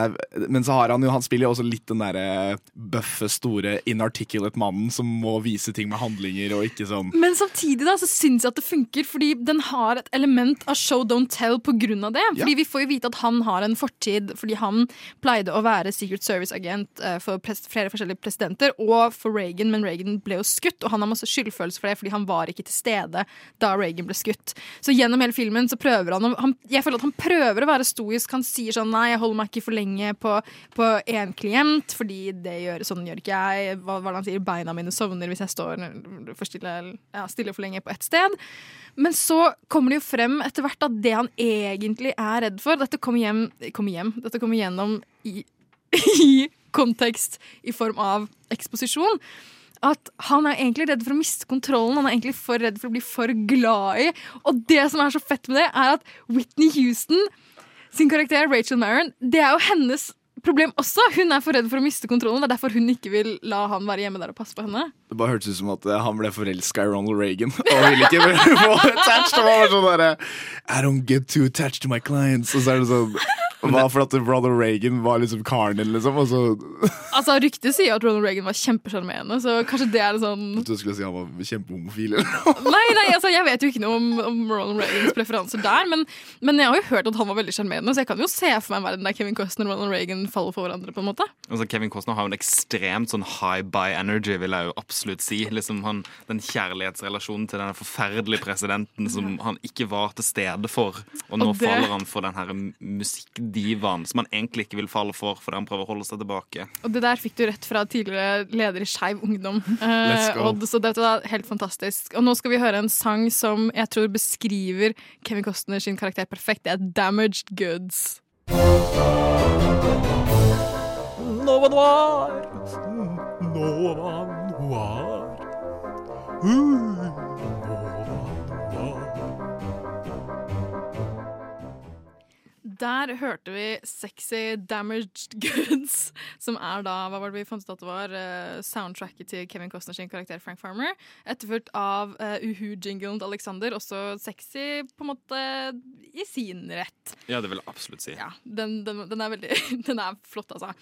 er, men så har han jo Han spiller jo også litt den derre bøffe, store, inarticulate mannen som må vise ting med handlinger og ikke sånn Men samtidig da, så syns jeg at det funker, fordi den har et element av show don't tell av det. Fordi Ja. Vi får jo vite at han har en fortid fordi han pleide å være Secret Service-agent eh, for flere forskjellige presidenter, og for Reagan, men Reagan ble jo skutt, og han har masse skyldfølelse for det fordi han var ikke til stede da Reagan ble skutt. Så gjennom hele filmen så prøver han, han Jeg føler at han prøver å være stoisk. Han sier sånn nei, jeg holder meg ikke for lenge på på én klient, fordi det gjør, sånn gjør ikke jeg. Hva, hva han sier? Beina mine sovner hvis jeg står for stille, ja, stille for lenge på ett sted. Men så kommer det jo frem etter hvert at det han egentlig er redd for Dette kommer hjem, kommer hjem Dette kommer gjennom i, i kontekst i form av eksposisjon. At han er egentlig redd for å miste kontrollen. Han er egentlig for redd for å bli for glad i. Og det som er så fett med det, er at Whitney Houston sin karakter, Rachel Maron, det er jo hennes problem også. Hun er for redd for å miste kontrollen. Det er derfor hun ikke vil la han være hjemme der og passe på henne. Det bare hørtes ut som at eh, han ble forelska i Ronald Reagan og ville ikke få attached. Og var sånn derre I don't get too attached to my clients. Og så er det sånn Hva for at Ronald Reagan var liksom karen din, liksom? Og så Altså, Ryktet sier at Ronald Reagan var kjempesjarmerende, så kanskje det er sånn Du skulle si han var kjempehomofil. eller? Nei, nei, altså jeg vet jo ikke noe om, om Ronald Reagans preferanser der, men, men jeg har jo hørt at han var veldig sjarmerende, så jeg kan jo se for meg en verden der Kevin Costner og Ronald Reagan faller for hverandre. på en måte Altså, Kevin Costner har jo en ekstremt sånn high by energy, vil jeg jo absolutt si. Liksom han, Den kjærlighetsrelasjonen til denne forferdelige presidenten som han ikke var til stede for. Og nå Og det- faller han for den her musikkdivaen som han egentlig ikke vil falle for, fordi han prøver å holde seg tilbake. Og det der fikk du rett fra tidligere leder i Skeiv Ungdom. Let's Eh. Odd, så dette var helt fantastisk. Og nå skal vi høre en sang som jeg tror beskriver Kevin Costner sin karakter perfekt. Det er 'Damaged Goods'. Nova Noir. Nova Noir. Der hørte vi 'Sexy Damaged Goods', som er da hva var det vi fant ut at det var? eh, soundtracket til Kevin Costner sin karakter Frank Farmer. Etterfulgt av uh, Uhu-jinglen til Alexander. Også sexy på en måte i sin rett. Ja, det vil jeg absolutt si. Ja, den, den, den, er veldig, den er flott, altså.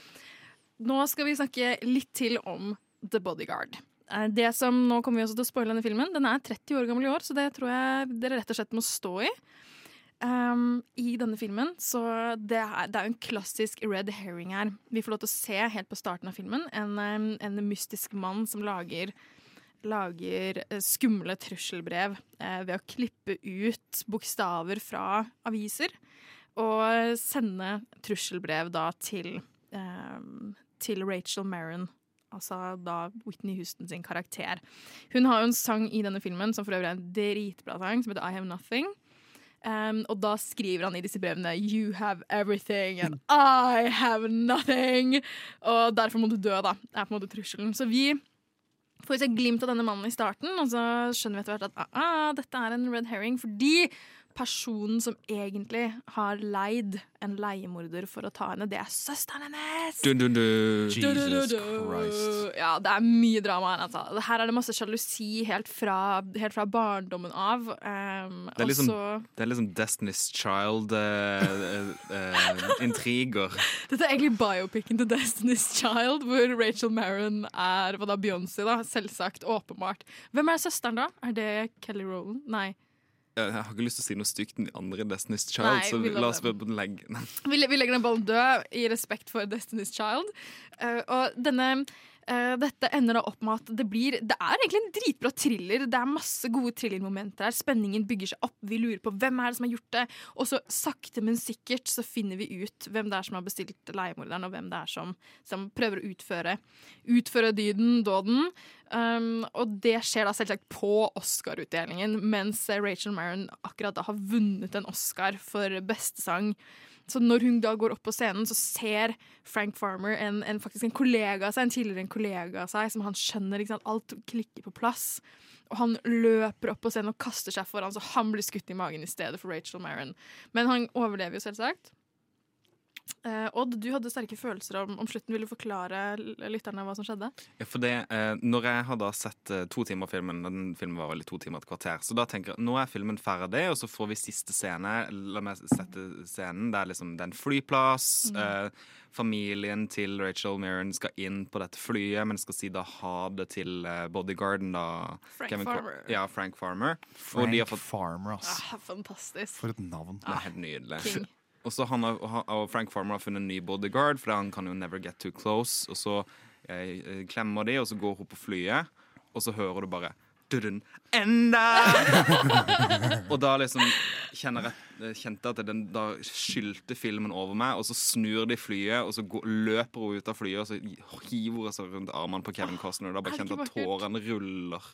Nå skal vi snakke litt til om The Bodyguard. Eh, Det som, Nå kommer vi også til å spoile denne filmen. Den er 30 år gammel i år, så det tror jeg dere rett og slett må stå i. Um, I denne filmen så det er, det er en klassisk red herring her. Vi får lov til å se helt på starten av filmen en, um, en mystisk mann som lager lager eh, skumle trusselbrev eh, ved å klippe ut bokstaver fra aviser og sende trusselbrev da til, eh, til Rachel Maron. Altså da Whitney Houston sin karakter. Hun har jo en sang i denne filmen som for øvrig er en dritbra sang, som heter I Have Nothing. Um, og da skriver han i disse brevene You have everything and I have nothing. Og derfor må du dø, da. Det er på en måte trusselen. Så vi får se glimt av denne mannen i starten, og så skjønner vi etter hvert at ah, ah, dette er en red herring fordi personen som egentlig har leid en leiemorder for å ta henne, det er søsteren hennes! Dun, du, dun. Du, du, du, du. Ja, det er mye drama her. Altså. Her er det masse sjalusi helt fra, helt fra barndommen av. Um, Det er liksom, det er liksom Destiny's Child-intriger. Dette er egentlig biopicen til Destiny's Child, hvor Rachel Maron er hva da, Beyoncé, da. Selvsagt. Åpenbart. Hvem er søsteren, da? Er det Kelly Rowland? Nei. Jeg har ikke lyst til å si noe stygt om de andre Destiny's Child, Nei, så vi la oss bare legge Vi, vi legger den ballen død i respekt for Destiny's Child. Uh, og denne eh, dette ender da opp med at det blir Det er egentlig en dritbra thriller. Det er masse gode thrillermomenter her. Spenningen bygger seg opp. Vi lurer på hvem er det som har gjort det. Og så sakte, men sikkert så finner vi ut hvem det er som har bestilt leiemorderen, og hvem det er som, som prøver å utføre, utføre dyden, dåden. Um, og det skjer da selvsagt på Oscar-utdelingen, mens Rachel Maron akkurat da har vunnet en Oscar for beste sang. Så når hun da går opp på scenen, så ser Frank Farmer en, en, faktisk en kollega av seg, en tidligere en kollega av seg, som han skjønner alt klikker på plass. Og han løper opp på scenen og kaster seg foran, så han blir skutt i magen i stedet for Rachel Maron. Men han overlever jo selvsagt. Eh, Odd, du hadde sterke følelser om, om slutten. Vil du forklare lytterne hva som skjedde? Ja, for det, eh, når jeg har da sett eh, to timer filmen Den filmen var vel i to timer et kvarter Så da tenker jeg, nå er filmen ferdig Og så får vi siste scene La meg sette scenen Det er liksom den flyplass Mm. eh, Familien til Rachel Mirren skal inn på dette flyet Men skal si da ha det til eh, bodyguarden da Frank Kevin Farmer. Ja, Frank Farmer Frank fått Farmer, ass. Ah, fantastisk. For et navn. Det er helt nydelig. King. Og så han og Frank Farmer har funnet en ny bodyguard, for han kan jo never get too close. Og så eh, klemmer de, og så går hun på flyet, og så hører du bare «Dudun, Enda! og da liksom eh, kjente jeg at den, da skylte filmen over meg, og så snur de flyet, og så går, løper hun ut av flyet, og så hiver hun seg rundt armene på Kevin Costner, og da bare kjente at tårene ruller.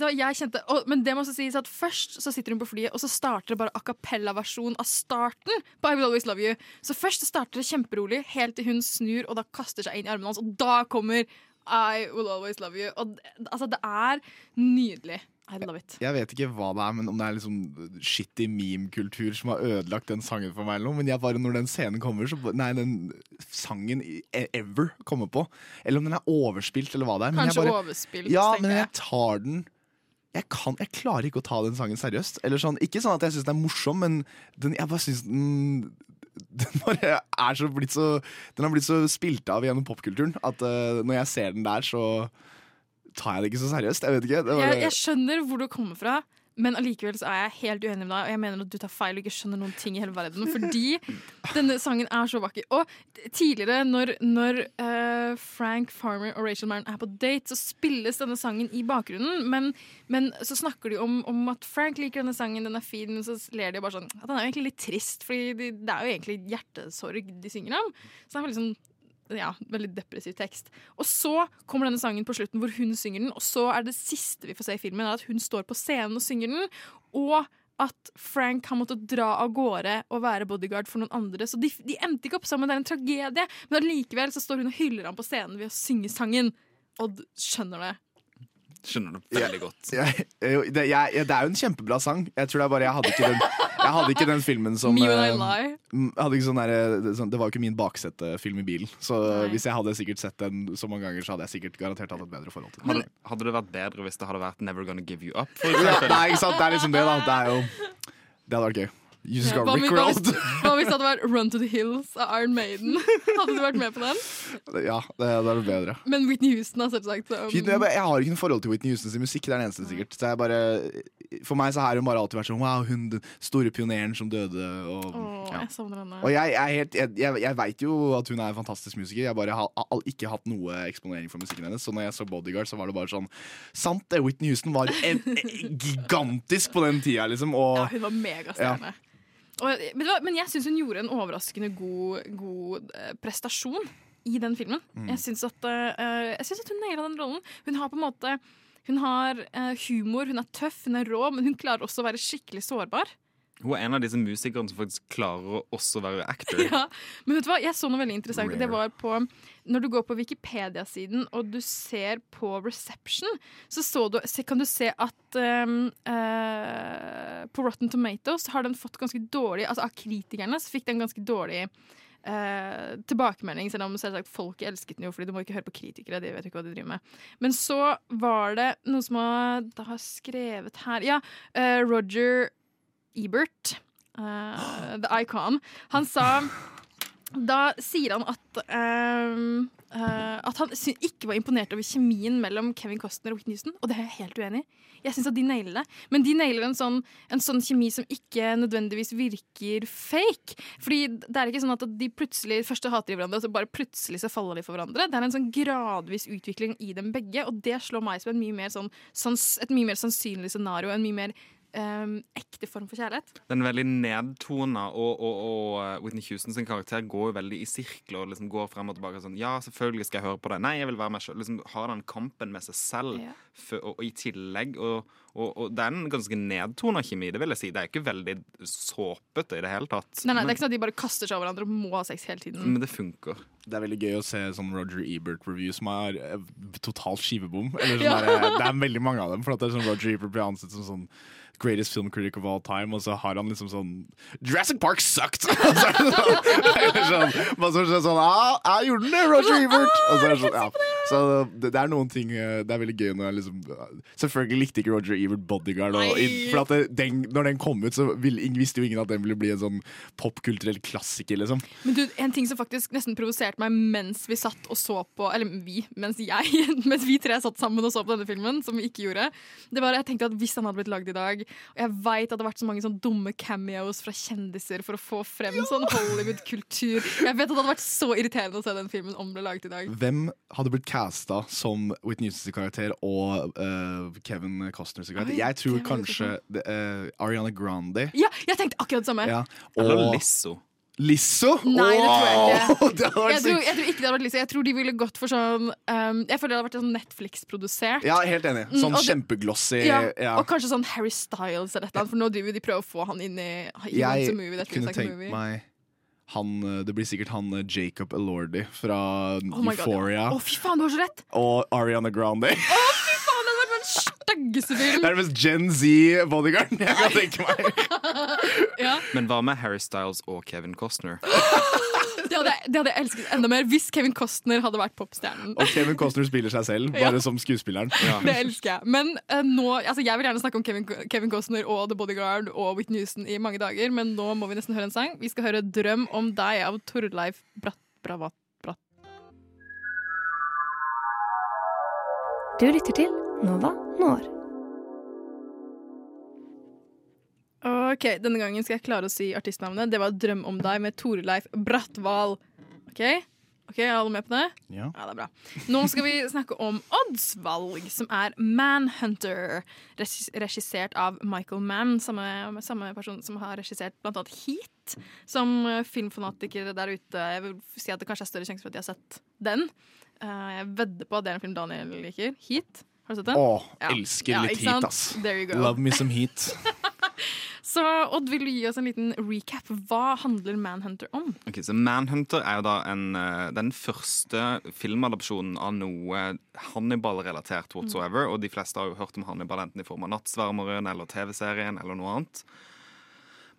Da jeg kjente, og, men det må også sies at først så sitter hun på flyet, og så starter det bare a cappella-versjon av starten på I Will Always Love You. Så først starter det kjemperolig, helt til hun snur og da kaster seg inn i armene hans, og da kommer I Will Always Love You. Og altså, det er nydelig. I love it. Jeg vet ikke hva det er, men om det er liksom shitty meme-kultur som har ødelagt den sangen for meg, eller noe. Men jeg bare, når den scenen kommer, så Nei, den sangen e- ever kommer på. Eller om den er overspilt, eller hva det er. Men Kanskje bare, overspilt, Ja, men jeg. tar den jeg, kan, jeg klarer ikke å ta den sangen seriøst. Eller sånn, ikke sånn at jeg syns den er morsom, men den, jeg bare syns den den bare er så blitt så Den har blitt så spilt av gjennom popkulturen at uh, når jeg ser den der, så tar jeg det ikke så seriøst. Jeg vet ikke. Bare, Jeg, jeg skjønner hvor du kommer fra, men allikevel så er jeg helt uenig med deg. Og jeg mener at du tar feil og ikke skjønner noen ting i hele verden. Fordi denne sangen er så vakker. Og tidligere, når, når uh, Frank Farmer og Rachel Marron er på date, så spilles denne sangen i bakgrunnen. Men, men så snakker de om, om at Frank liker denne sangen, den er fin, men så ler de bare sånn at den er jo egentlig litt trist, Fordi de, det er jo egentlig hjertesorg de synger om. Så det er veldig sånn ja, veldig depressiv tekst. Og så kommer denne sangen på slutten hvor hun synger den, og så er det siste vi får se i filmen, at hun står på scenen og synger den, og at Frank har måttet dra av gårde og være bodyguard for noen andre. Så de, de endte ikke opp sammen, det er en tragedie, men allikevel så står hun og hyller ham på scenen ved å synge sangen. Odd skjønner det. Skjønner du veldig godt. jeg, jo, det, jeg, det er jo en kjempebra sang. Jeg tror det er bare jeg hadde ikke den, jeg hadde ikke den filmen som Me I eh, jeg hadde ikke sånn der, sånn, Det var jo ikke min baksetefilm i bilen. Så Nei. hvis jeg hadde sikkert sett den så mange ganger, så hadde jeg sikkert garantert hatt et bedre forhold til den. Hadde, hadde det vært bedre hvis det hadde vært Never Gonna Give You Up? For nei, ikke sant? Det er liksom det, da. Det er jo Det hadde vært gøy. You just got hva, rickrolled. hva hvis det hadde vært Run to the Hills av Iron Maiden? Hadde du vært med på den? Ja, det, det er bedre. Men Whitney Houston har selvsagt um... Jeg, jeg har ikke noe forhold til Whitney Houstons musikk. Det er den eneste sikkert bare For meg så har hun bare alltid vært sånn Wow, hun den store pioneren som døde. Og, Åh, ja. jeg savner henne. og jeg, jeg, helt- jeg, jeg, veit jo at hun er en fantastisk musiker. Jeg bare har all, ikke hatt noe eksponering for musikken hennes. Så når jeg så Bodyguard, så var det bare sånn Sant det, Whitney Houston var en, en, gigantisk på den tida, liksom. Og, Ja, hun var megastjerne. Og, men jeg syns hun gjorde en overraskende god, god eh, prestasjon i den filmen. Mm. Jeg syns at, eh, synes at hun naila den rollen. Hun har på en måte Hun har eh, humor, hun er tøff, hun er rå, men hun klarer også å være skikkelig sårbar. Hun er en av disse musikerne som faktisk klarer å også være actor. Ja, men vet du hva, jeg så noe veldig interessant. Det var på, Når du går på Wikipedia-siden og du ser på reception, så, så du, kan du se at um, uh, på Rotten Tomatoes har den fått ganske dårlig Altså av kritikerne så fikk den ganske dårlig uh, tilbakemelding, selv om selvsagt folk elsket den jo, fordi du må ikke høre på kritikere. De vet jo ikke hva de driver med. Men så var det noe som har, har skrevet her Ja, uh, Roger Ebert, uh, The Icon, han sa Da sier han at um, uh, At han ikke var imponert over kjemien mellom Kevin Costner og Whitney Houston. Og det er jeg helt uenig i. Jeg syns at de nailer det. Men de nailer en sånn, en sånn kjemi som ikke nødvendigvis virker fake. Fordi det er ikke sånn at de plutselig først hater hverandre, og så bare plutselig så faller de for hverandre. Det er en sånn gradvis utvikling i dem begge, og det slår meg som en mye sånn, et mye mer sannsynlig scenario. En mye mer ehm, ekte form for kjærlighet. Den er veldig nedtona, og, og, og uh, Whitney Houston sin karakter går jo veldig i sirkler. og Liksom går frem og tilbake sånn Ja, selvfølgelig skal jeg høre på deg. Nei, jeg vil være meg sjøl. Liksom Har den kampen med seg selv Ja. for, og, og i tillegg. Og, og, og det er en ganske nedtona kjemi, det vil jeg si. Det er ikke veldig såpete i det hele tatt. Nei, nei, Det er ikke sånn at de bare kaster seg over hverandre og må ha sex hele tiden. men det funker. Det er veldig gøy å se sånn Roger Ebert-review som er eh, totalt skivebom. Eller sånn Ja. der, eh, det er veldig mange av dem. For at det er sånn Roger Ebert blir ansett som sånn greatest film critic of all time, og så har han liksom sånn Jurassic Park sucked! Og så er sånn, eller sånn, man så er sånn ah, Jeg gjorde den, Roger Ebert! Og så er sånn, ja. Så det, det er noen ting eh, Det er veldig gøy når jeg liksom Selvfølgelig likte ikke Roger Ebert Bodyguard. Og, for det, den, når den kom ut, så vil, visste jo ingen at den ville bli en sånn popkulturell klassiker, liksom. Men du, en ting som faktisk nesten provoserte meg mens vi satt og så på Eller vi, mens jeg Mens vi tre satt sammen og så på denne filmen, som vi ikke gjorde, det var at jeg tenkte at hvis han hadde blitt lagd i dag Og jeg veit at det har vært så mange sånn dumme cameos fra kjendiser for å få frem sånn Hollywood-kultur. Jeg vet at det hadde vært så irriterende å se den filmen om ble laget i dag. Hvem hadde blitt casta som Whitney Houston-karakter og uh, Kevin Costners karakter? Jeg tror kanskje eh, Ariana Grande. Ja, jeg tenkte akkurat det samme. Ja. Eller Lizzo. Lizzo? Nei, det tror jeg ikke. Det hadde vært Jeg tror, jeg tror ikke det hadde vært Lisso. Jeg tror de ville gått for sånn um, Jeg føler det hadde vært sånn Netflix-produsert. Ja, helt enig. Mm, Sånn mm, kjempeglossy. Ja, ja. Og kanskje sånn Harry Styles eller et eller annet, for nå driver de prøver å få han inn i, Jeg Once Movie. Kunne tenkt movie. meg han, eh, Det blir sikkert han eh, Jacob Elordi fra Oh my God, Euphoria. ja. Å, fy faen, du har så rett! Og Ariana Grande. Å, fy faen, det hadde styggeste Det er den mest Gen Z bodyguarden jeg kan tenke meg. Ja, Men hva med Harry Styles og Kevin Costner? det hadde, jeg- det hadde jeg elsket enda mer hvis Kevin Costner hadde vært popstjernen. Og Kevin Costner spiller seg selv, Ja. bare som skuespilleren. Det elsker jeg. Men uh, nå, altså jeg vil gjerne snakke om Kevin, Kevin Costner og The Bodyguard og Whitney Houston i mange dager, men nå må vi nesten høre en sang. Vi skal høre 'Drøm om deg' av Torleif Bratt Bravat Bratt. Du lytter til Nova Når. Ok, Denne gangen skal jeg klare å si artistnavnet. Det var 'Drøm om deg' med Torleif Brattval. Ok, Ok, Er alle med på det? Ja. det er bra. Nå skal vi snakke om oddsvalg, som er Manhunter. Regissert av Michael Mann, samme, samme person som har regissert annet Heat. Som filmfanatiker filmfanatikere der ute Jeg vil si at det kanskje er større sjanse for at de har sett den. Eh, jeg vedder på at det er en film Daniel liker. Heat. Har du sett den? Åh, Ja. elsker Ja, litt heat, ass. There you go. Love me some heat. Så Odd, vil du gi oss en liten recap? Hva handler Manhunter om? Ok, så Manhunter er jo da en, eh, den første filmadopsjonen av noe Hannibal-relatert whatsoever. Og de fleste har jo hørt om Hannibal enten i form av Nattsvermeren eller TV-serien eller noe annet.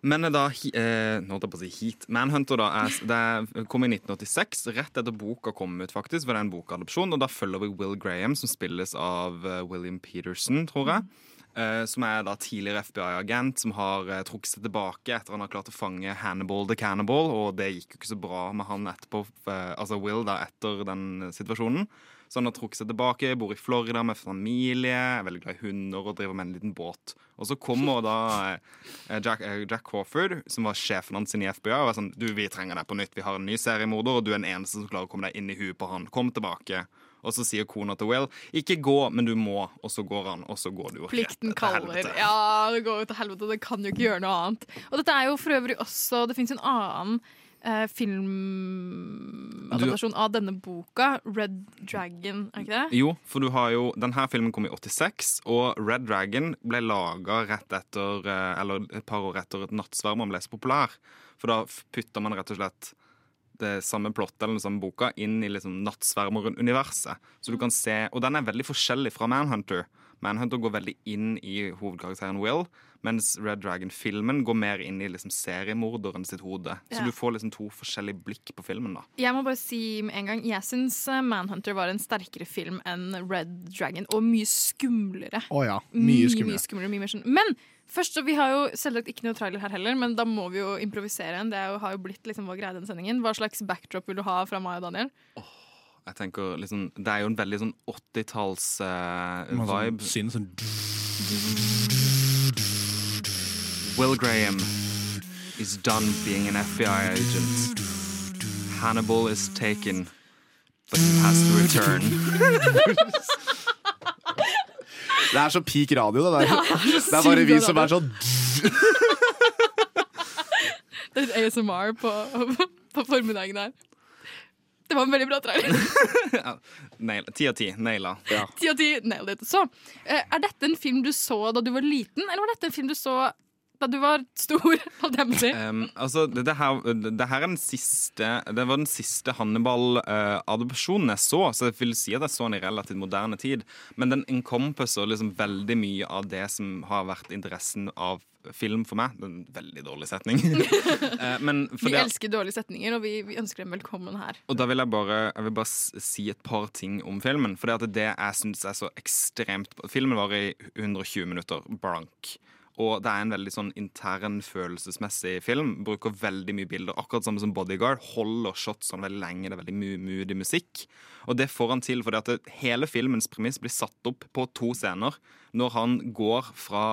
Men da eh, nå holdt jeg på å si Heat. Manhunter da er, det kom i 1986, rett etter boka kom ut, faktisk. For det er en bokadopsjon, og da følger vi Will Graham, som spilles av eh, William Peterson, tror jeg. Eh, som er da tidligere FBI-agent som har eh, trukket seg tilbake etter han har klart å fange Hannibal the Cannibal, og det gikk jo ikke så bra med han etterpå, eh, altså Will da etter den situasjonen. Så han har trukket seg tilbake, bor i Florida med familie, er veldig glad i hunder og driver med en liten båt. Og så kommer da eh, Jack, eh, Jack Crawford, som var sjefen hans i FBI, og er sånn Du, vi trenger deg på nytt. Vi har en ny seriemorder, og du er den eneste som klarer å komme deg inn i huet på han. Kom tilbake. Og så sier kona til Will ikke gå, men du må. Og så går han, og så går du Plikten kaller. Ja, det går jo til helvete. Det kan jo ikke gjøre noe annet. Og dette er jo for øvrig også Det fins en annen eh, filmadaptasjon av denne boka. Red Dragon, er ikke det? Jo, for du har jo Denne filmen kom i 86, og Red Dragon ble laga rett etter eh, Eller et par år etter at Nattsvermeren ble så populær. For da putter man rett og slett det samme plottet eller den samme boka inn i liksom Nattsvermeren-universet. Så du kan se, Og den er veldig forskjellig fra Manhunter. Manhunter går veldig inn i hovedkarakteren Will, mens Red Dragon-filmen går mer inn i liksom seriemorderen sitt hode. Så Ja. du får liksom to forskjellige blikk på filmen. da Jeg må bare si med en gang Jeg syns eh, Manhunter var en sterkere film enn Red Dragon, og mye skumlere. Oh ja, mye skumlere. mye skumlere mye mer sånn. Men først, så vi har jo selvsagt ikke noe trailer her heller, men da må vi jo improvisere en. Det jo, har jo blitt liksom vår greie den denne sendingen. Hva slags backdrop vil du ha fra meg og Daniel? Jeg tenker liksom, Det er jo en veldig sånn 80-talls-vibe. Uh, sånn, sånn Will Graham is done being an FBI agent. Hannibal is taken, but he has to return. Det er så peak radio, det der. Det er Det er bare vi som er sånn Det er ASMR på, på formiddagen her. Det var en veldig bra trailer. Ti av ti. Naila. Ti av ti, nailed it. Så, eh, er dette en film du så da du var liten, eller var dette en film du så da du var stor. Um, altså, det, det, her, det her er den siste Det var den siste Hannibal-adopsjonen jeg så, så jeg vil si at jeg så den i relativt moderne tid. Men den encompasser liksom veldig mye av det som har vært interessen av film for meg. Det er en veldig dårlig setning. Eh, men Vi det, elsker dårlige setninger, og vi, vi ønsker dem velkommen her. og da vil jeg bare, jeg vil bare si et par ting om filmen. For det jeg syns er så ekstremt Filmen varer i 120 minutter blank. Og det er en veldig sånn intern følelsesmessig film. Bruker veldig mye bilder. Akkurat samme som Bodyguard. Holder shotsene veldig lenge. Det er veldig moody musikk. Og det får han til fordi at hele filmens premiss blir satt opp på to scener. Når han går fra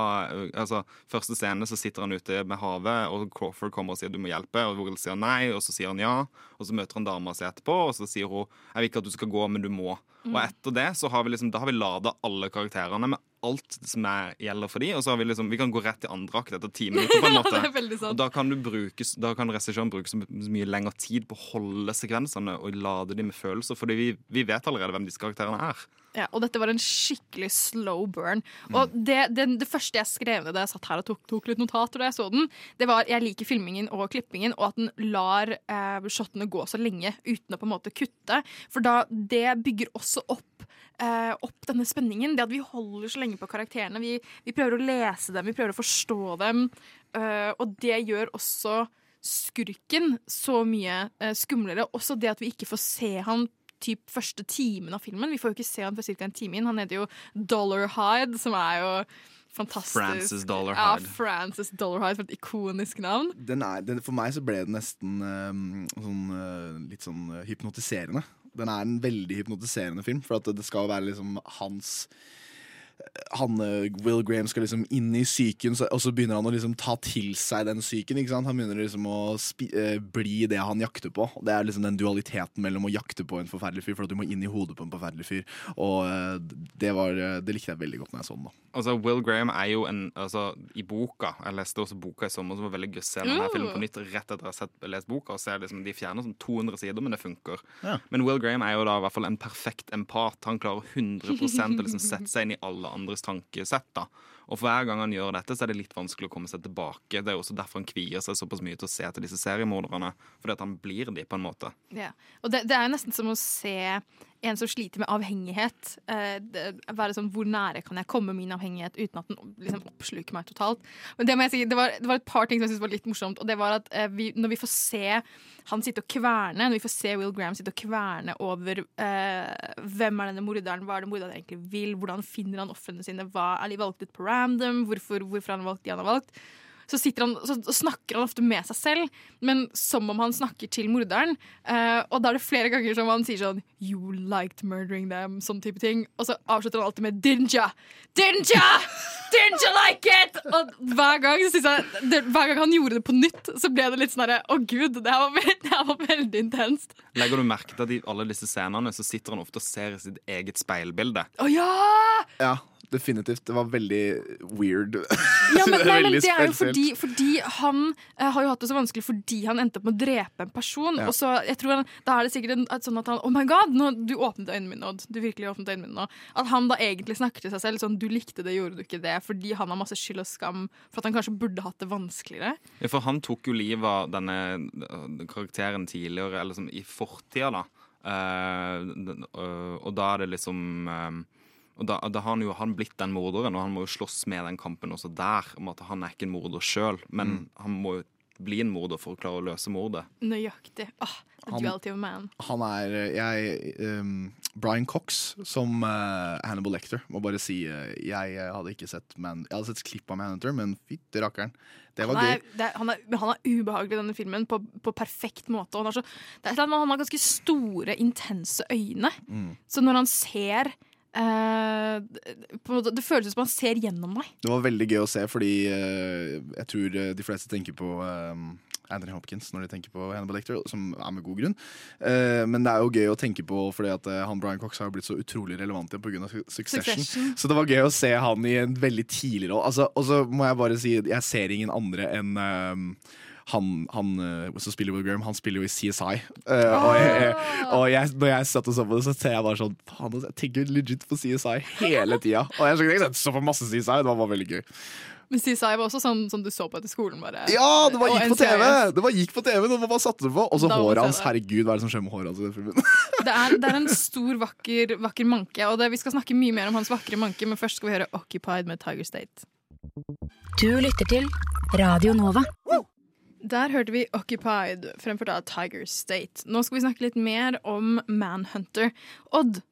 altså, Første scene så sitter han ute med havet, og Crawford kommer og sier du må hjelpe. Og Will sier nei, og så sier han ja. Og så møter han dama si etterpå, og så sier hun jeg vil ikke at du skal gå, men du må. Mm. Og etter det så har vi liksom, da har vi lada alle karakterene med alt som er, gjelder for dem. og så har vi liksom, vi kan gå rett til andre akt etter ti minutter. på en måte. Sant. Og da kan, du bruke, da kan regissøren bruke så så mye lengre tid på å holde sekvensene og lade dem med følelser, fordi vi, vi vet allerede hvem disse karakterene er. Ja, og dette var en skikkelig slow burn. Og det, det, det første jeg skrev ned da jeg satt her og tok, tok litt notater da jeg så den, det var jeg liker filmingen og klippingen, og at den lar eh, shotene gå så lenge uten å på en måte kutte. For da det bygger også opp eh, opp denne spenningen. Det at vi holder så lenge på karakterene. Vi, vi prøver å lese dem, vi prøver å forstå dem. eh, og det gjør også skurken så mye eh, skumlere. Også det at vi ikke får se han typ første timen av filmen. Vi får jo ikke se han for ca. en time inn. Han heter jo Dollar Hyde, som er jo fantastisk. Francis Dollar Ja, Hyde. Dollarhide, for et ikonisk navn. Den er, den, for meg så ble det nesten um, sånn, uh, litt sånn uh, hypnotiserende. Den er en veldig hypnotiserende film, for at det skal være liksom hans han, eh, Will Graham skal liksom inn i psyken, og så begynner han å liksom ta til seg den psyken. Han begynner liksom å spi, eh, bli det han jakter på. Det er liksom den dualiteten mellom å jakte på en forferdelig fyr, for at du må inn i hodet på en forferdelig fyr. Og eh, det, var, det likte jeg veldig godt når jeg så den. da Altså, Will Graham er jo en altså, I boka Jeg leste også boka i sommer, som var veldig gøy å se denne filmen på nytt rett etter at jeg har lest boka. Og ser liksom, De fjerner sånn 200 sider, men det funker. Ja. Men Will Graham er jo da i hvert fall en perfekt empat. Han klarer 100 å liksom sette seg inn i alle andres tankesett. da Og for hver gang han gjør dette, så er det litt vanskelig å komme seg tilbake. Det er også derfor han kvier seg såpass mye til å se etter disse seriemorderne. Fordi at han blir de, på en måte. Ja. Og det, det er jo nesten som å se en som sliter med avhengighet. Eh, det, være sånn, Hvor nære kan jeg komme min avhengighet uten at den liksom, oppsluker meg totalt? Men det må jeg si, det var, det var et par ting som jeg syntes var litt morsomt. Og det var at eh, vi, Når vi får se han sitte og kverne, når vi får se Will Graham sitte og kverne over eh, hvem er denne morderen, hva er det morderen egentlig vil, hvordan finner han ofrene sine, hva er de valgt ut på random, hvorfor, hvorfor har valgt de han har valgt så, han, så, snakker han ofte med seg selv, men som om han snakker til morderen. Uh, og da er det flere ganger som han sier sånn You liked murdering them, sånn type ting. Og så avslutter han alltid med Didn't ya? Didn't ya? Didn't you like it? Og hver gang, så jeg, det, hver gang han gjorde det på nytt, så ble det litt sånn herre Å, gud, det her var, det her var veldig intenst. Legger du merke til at i alle disse scenene så sitter han ofte og ser i sitt eget speilbilde? Å ja! Ja, definitivt. Det var veldig weird. Ja, men, Det er nei, men det er jo fordi, fordi han uh, har jo hatt det så vanskelig fordi han endte opp med å drepe en person. Ja. Og så, jeg tror han, Da er det sikkert en, at sånn at han Oh my god, nå, du åpnet øynene mine, Odd. Du virkelig åpnet øynene mine nå. At han da egentlig snakker til seg selv sånn Du likte det, gjorde du ikke det? Fordi han har masse skyld og skam for at han kanskje burde hatt det vanskeligere. Ja, for han tok jo livet av denne øh, karakteren tidligere, eller som i fortida, da. Uh, øh, og da er det liksom øh, og da, da har han jo han blitt den morderen, og han må jo slåss med den kampen også der. Om at han er ikke en morder sjøl, men Mm. han må jo bli en morder for å klare å løse mordet. Nøyaktig. Ah, the Han- duality of man. Han er eh, jeg, um, Brian Cox som uh, Hannibal Lecter. Må bare si uh, Jeg hadde ikke sett Man, Jeg hadde sett klipp av Manhunter, men fytti rakkeren. Det var Han er, gøy. det er, han, er, han er ubehagelig i denne filmen på, på perfekt måte. Han, har så, det er han har ganske store, intense øyne. Mm. Så når han ser måte, Det føles som han ser gjennom deg. Det var veldig gøy å se, fordi eh, jeg tror eh, de fleste tenker på eh, Anthony Hopkins når de tenker på Hannibal Lecter, som er med god grunn. Eh, men det er jo gøy å tenke på, fordi at eh, han Brian Cox har jo blitt så utrolig relevant igjen pga. Succession. Succession. Så det var gøy å se han i en veldig tidlig rolle. Altså, og så må jeg bare si, jeg ser ingen andre enn eh, han, han eh, som spiller Will Graham, han spiller jo i CSI. Uh, og jeg, og jeg, når jeg satt og så på det, så ser jeg bare sånn Faen, altså, jeg tenker legit på CSI hele tida. Og jeg, jeg så på masse CSI, det var bare veldig gøy. Men CSI var også sånn som du så på etter skolen. bare. Ja, det var gikk på TV! Det var gikk på TV når man bare satte det på. Og så håret hans. Herregud, hva er det som skjer med håret hans i den filmen? Det er, det er en stor, vakker, vakker manke, og det, vi skal snakke mye mer om hans vakre manke, men først skal vi høre Occupied med Tiger State. Du lytter til Radio Nova. Der hørte vi Occupied, fremført av Tiger State. Nå skal vi snakke litt mer om Manhunter. Odd,